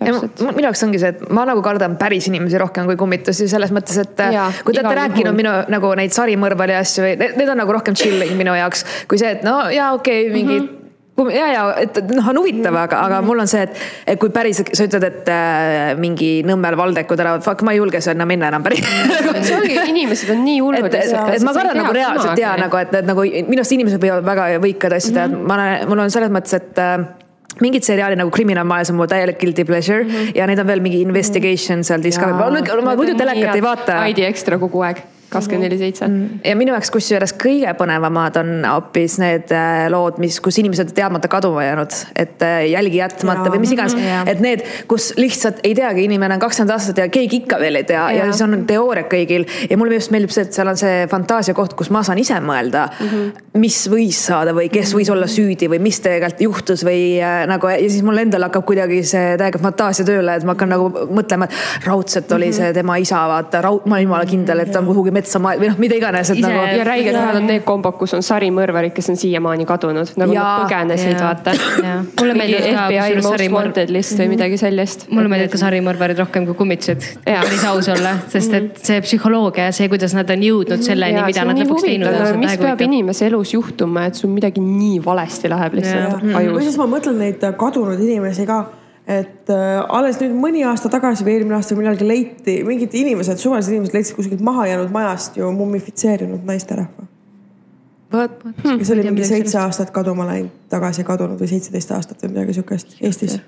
täpselt. minu jaoks ongi see, et ma nagu kardan päris inimesi rohkem kui kummitusi selles mõttes, et äh, Jaa, kui te olete rääkinud minu nagu neid sarimõrvari asju või need, need on nagu rohkem chilling minu jaoks kui see, et no jaa, okei okay,, mingi mm. -hmm ja, ja et noh, on huvitav, aga, aga mul on see, et, et kui päris, sa ütled, et äh, mingi Nõmmel Valdekul tänavad, fuck, ma ei julge sinna minna enam päris *laughs* see ongi, inimesed on nii hullud. et, et, et ma kardan nagu reaalselt ja nagu, et, et nagu minu arust inimesed võivad väga võikad asju teha, et ma olen, mul on selles mõttes, et äh, mingid seriaalid nagu Criminal Minds on mu täielik guilty pleasure mm -hmm. ja neid on veel mingi investigation seal Discovery, ma, muidu telekat ei vaata. ID Ekstra kogu aeg, kakskümmend neli seitse. ja minu jaoks kusjuures kõige põnevamad on hoopis need äh, lood, mis, kus inimesed on teadmata kaduma jäänud, et äh, jälgi jätmata või mis iganes, et need, kus lihtsalt ei teagi, inimene on kakskümmend aastat ja keegi ikka veel ei tea. Ja, ja siis on teooriad kõigil. Ja mulle just meeldib see, et seal on see fantaasia koht, kus ma saan ise mõelda mm, -hmm. mis võis saada või kes võis olla süüdi või mis tegelikult juhtus või äh, nagu ja siis mul endal hakkab kuidagi see täiega fantaasia tööle, et ma hakkan nagu mõtlema, et raudselt oli see tema isa, vaata, raud, ma olen jumala kindel, et ta on kuhugi metsa ma- või noh, mida iganes, nagu ja räiged head on need kombod, kus on sarimõrvarid, kes on siiamaani kadunud, nagu Jaa. nad põgenesid, vaata. *laughs* Mulle meeldib ka FBI Most Wanted list või midagi sellist. mulle meeldivad ka sarimõrvarid rohkem kui kummitused, Jaa. päris aus olla, sest et see psühholoogia ja see, kuidas nad on jõudnud selleni, Jaa, mida nad nii lõpuks teinud on, mis peab inimese elus juhtuma, et sul midagi nii valesti läheb lihtsalt või ajus? Siis. ma mõtlen neid kadunud inimesi ka, et äh, alles nüüd mõni aasta tagasi või eelmine aasta millalgi leiti, mingid inimesed, suvalised inimesed leidsid kuskilt mahajäänud majast ju mummifitseerinud naisterahva. vot, kes oli mingi seitse aastat kaduma läinud, tagasi kadunud või seitseteist aastat või midagi siukest Eestis.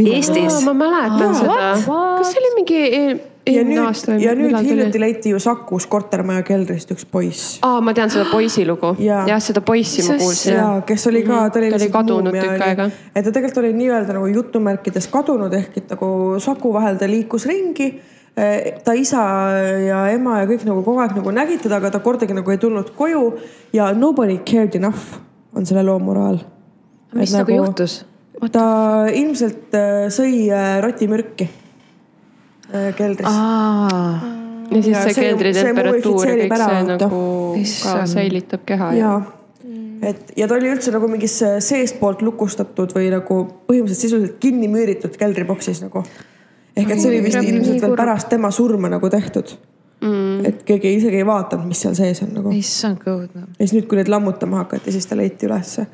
Eestis ma mäletan seda. kas see oli mingi eel- ja nüüd ja nüüd hiljuti leiti ju Sakus kortermaja keldrist üks poiss. aa, ma tean seda poisi lugu. Jaa. jah, seda poissi ma kuulsin. ja kes oli ka, ta oli, Mhm. Ta oli lihtsalt kadunud tükk aega. et ta tegelikult oli nii-öelda nagu jutumärkides kadunud ehk et nagu Saku vahel ta liikus ringi. ta isa ja ema ja kõik nagu kogu aeg nagu nägid teda, aga ta kordagi nagu ei tulnud koju ja nobody cared enough on selle loo moraal. mis nagu juhtus? ta ilmselt äh, sõi äh, rotimürki keldris. ja siis Ja see see- keldri temperatuur ja kõik see nagu ka säilitab keha. ja, et ja ta oli üldse nagu mingis äh, seestpoolt lukustatud või nagu põhimõtteliselt sisuliselt kinni müüritud keldriboksis nagu. ehk et see oli vist ilmselt veel pärast tema surma nagu tehtud mm.. et keegi isegi ei vaadanud, mis seal sees on nagu. issand, kui õudne. ja siis nüüd, kui neid lammutama hakati, siis ta leiti ülesse.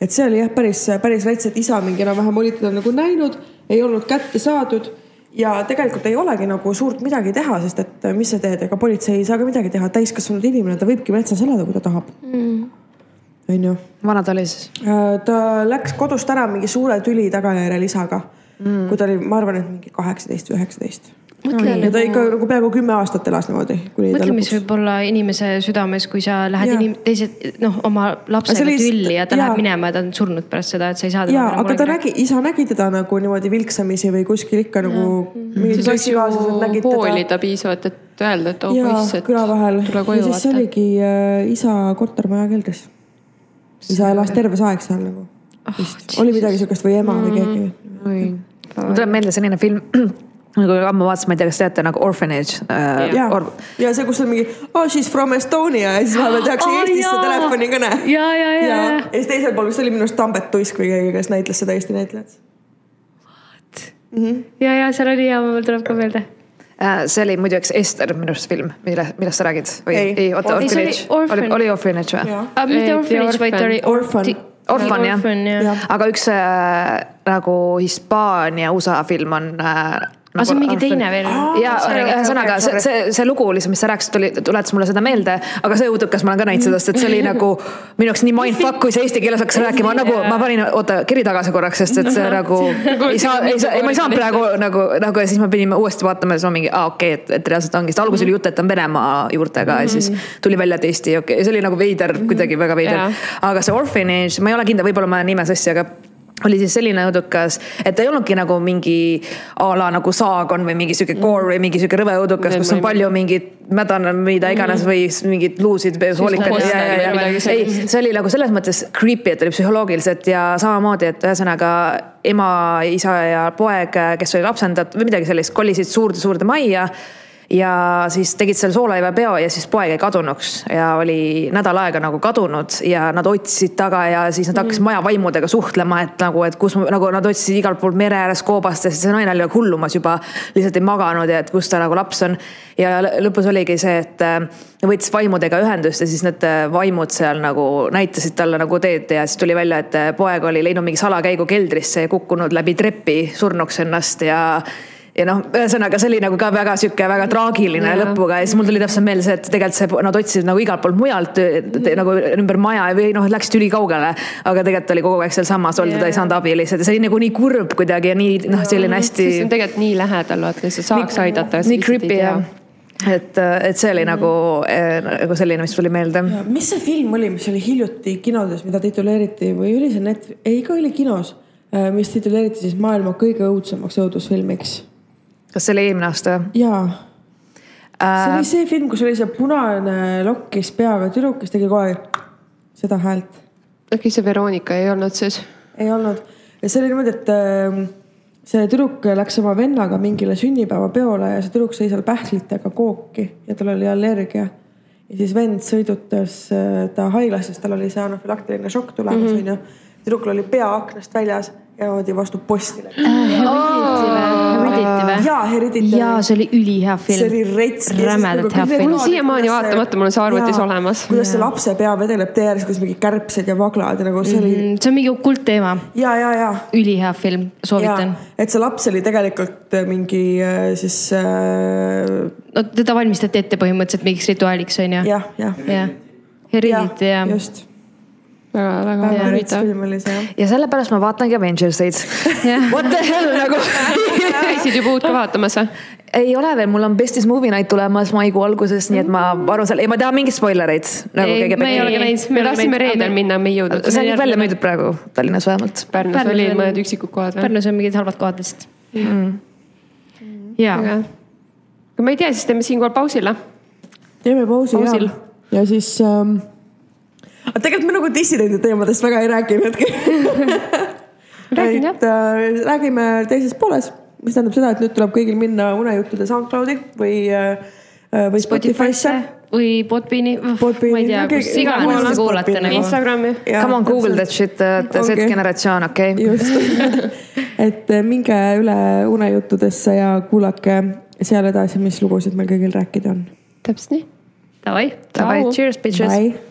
et see oli jah, päris, päris rets, et isa mingi enam-vähem oli teda nagu näinud, ei olnud kätte saadud ja tegelikult ei olegi nagu suurt midagi teha, sest et mis sa teed, ega politsei ei saa ka midagi teha, täiskasvanud inimene, ta võibki metsas elada, kui ta tahab. onju. vana ta oli siis? ta läks kodust ära mingi suure tüli tagajärjel isaga mm., kui ta oli, ma arvan, et mingi kaheksateist või üheksateist. Mõtle ja ta ikka nagu peaaegu kümme aastat elas niimoodi, mõtle, mis võib olla inimese südames, kui sa lähed inim-, teised noh, oma lapsega see oli lihtsalt- tülli ja ta jaa. läheb minema ja ta on surnud pärast seda, et sa ei saa ja, aga ta nägi, isa nägi teda nagu niimoodi vilksamisi või kuskil ikka nagu mingid siis võiks ju hoolida piisavalt, et öelda, et oh ja poiss, et küla vahel. tule ja koju siis see vaata. oligi äh, isa kortermaja keldris. isa elas terve see aeg seal nagu. Vist, oli midagi siukest või ema või keegi. mul tuleb meelde selline film, *clears throat* nagu ammu vaatasin, ma ei tea, kas teate nagu Orphanage äh, ja Or..., ja see, kus on mingi oh she is from Estonia ja siis vahepeal *gasps* tehakse Aa, Eestisse jaa. telefonikõne. ja, ja, ja, ja ja, ja siis teisel pool vist oli minu arust Tambet Tuisk või keegi, kes näitles seda Eesti näitlejat. ja, ja seal oli ja mul tuleb ka meelde. Äh, see oli muidu üks Ester minu arust film, mille, millest sa räägid või Ei. ei, oota, Orphanage, oli oli Orphanage või? jah, mitte Orphanage, vaid ta oli Orphan. Orphan, Jah. aga üks äh, nagu Hispaania USA film on äh, aga see on mingi teine veel. ja ühesõnaga see, see, see lugu lihtsalt, mis sa rääkisid, tuli, tuletas mulle seda meelde, aga see õudukas ma olen ka näinud seda, sest et see oli nagu minu jaoks nii mindfuck, kui sa eesti keeles hakkas rääkima, nagu ma panin, oota, kiri tagasi korraks, sest et see nagu *laughs* ei saa, ei saa, ei ma ei saanud praegu nagu, nagu ja siis me pidime uuesti vaatama ja siis ma mingi, aa okei okay,, et, et reaalselt ongi, sest alguses oli jutt, et on Venemaa juurtega ja siis tuli välja, et Eesti, okei okay., see oli nagu veider, kuidagi väga veider. Aga see Orphanage, ma ei ole kindel, võib-olla ma nime sassi, aga oli siis selline õudukas, et ta ei olnudki nagu mingi a la nagu Saagon või mingi sihuke gore või mingi sihuke rõve õudukas, kus on palju mingit mädana, mida iganes või s- mingid luusid, või midagi, ei, see oli nagu selles mõttes creepy, et oli psühholoogiliselt ja samamoodi, et ühesõnaga ema, isa ja poeg, kes oli lapsendatud või midagi sellist, kolisid suurde-suurde majja ja siis tegid selle soolaivapeo ja siis poeg jäi kadunuks ja oli nädal aega nagu kadunud ja nad otsisid taga ja siis nad hakkasid maja vaimudega suhtlema, et nagu, et kus nagu nad otsisid igalt poolt mere ääres koobastest, see naine oli nagu hullumas juba, lihtsalt ei maganud ja et kus ta nagu laps on. ja lõpus oligi see, et äh, võttis vaimudega ühendust ja siis need äh, vaimud seal nagu näitasid talle nagu teed ja siis tuli välja, et äh, poeg oli leidnud mingi salakäigu keldrisse ja kukkunud läbi trepi surnuks ennast ja ja noh, ühesõnaga see oli nagu ka väga sihuke väga traagiline yeah. lõpuga ja siis mul tuli täpselt meelde see, et tegelikult see, nad otsisid nagu igalt poolt mujalt nagu ümber maja või noh, läksid ülikaugele. aga tegelikult oli kogu aeg sealsamas olnud yeah., ta ei saanud abi lihtsalt ja see oli nagu nii kurb kuidagi ja nii noh, selline hästi. see on tegelikult nii lähedal, vaata, sa saaks nii, aidata. nii creepy jah et, et see oli mm. nagu, nagu selline, mis tuli meelde. mis see film oli, mis oli hiljuti kinodes, mida tituleeriti või oli see net-, ei ikka oli kinos, äh, mis tituleeriti siis maailma kõige õudsemaks õudusfilmiks kas see oli eelmine aasta? jaa äh.... see oli see film, kus oli see punane lokkis peaga tüdruk, kes tegi kogu aeg seda häält. äkki see Veronika ei olnud siis? ei olnud ja see oli niimoodi, et äh, see tüdruk läks oma vennaga mingile sünnipäevapeole ja see tüdruk sõi seal pähklitega kooki ja tal oli allergia. ja siis vend sõidutas äh, ta haiglasse, sest tal oli see anafülaktiline šokk tulemas mhm. onju mm -hmm.. tüdrukul oli pea aknast väljas ja niimoodi vastu posti läks äh,. Jaa, Heredity. jaa, see oli ülihea film. see oli rets. rämedalt hea film. mul on siiamaani vaatamata, mul on see arvutis olemas. kuidas see lapse pea vedeleb tee ääres, kuidas mingid kärbsed ja vaglad ja nagu see oli mm,. see on mingi kuldteema. ja, ja, ja. ülihea film, soovitan. et see laps oli tegelikult äh, mingi äh, siis äh.... no teda valmistati ette põhimõtteliselt mingiks rituaaliks on ju. jah, jah. jah, Heredity ja. just väga-väga huvitav. ja sellepärast ma vaatangi Avengerseid What the hell nagu *laughs* käisid juba uut ka vaatamas või? ei ole veel, mul on Bestis Movie Night tulemas maikuu alguses, nii et ma arvan seal, ei ma ei taha mingeid spoilereid nagu. ei, me ei ole ka näinud. me tahtsime reedel minna, me ei jõudnud. see on kõik välja müüdud praegu Tallinnas vähemalt. Pärnus, Pärnus olid mõned üksikud kohad või? Pärnus on mingid halvad kohad lihtsalt mm.. jaa. aga ma ei tea, siis teeme siinkohal pausile. teeme pausi Pausil. ja, ja siis ähm, aga tegelikult me nagu dissidendi teemadest väga ei rääkinudki *laughs* räägin jah. et äh, räägime teises pooles, mis tähendab seda, et nüüd tuleb kõigil minna unejuttude SoundCloudi või äh, või Spotify'sse või Podbeani, ma ei tea, kus iganes te kuulate nagu. Instagrami. Come on, Google that shit, te olete Z-generatsioon, okei *laughs* et äh, minge üle unejuttudesse ja kuulake seal edasi, mis lugusid meil kõigil rääkida on. täpselt nii. Davai. Davai, cheers bitches.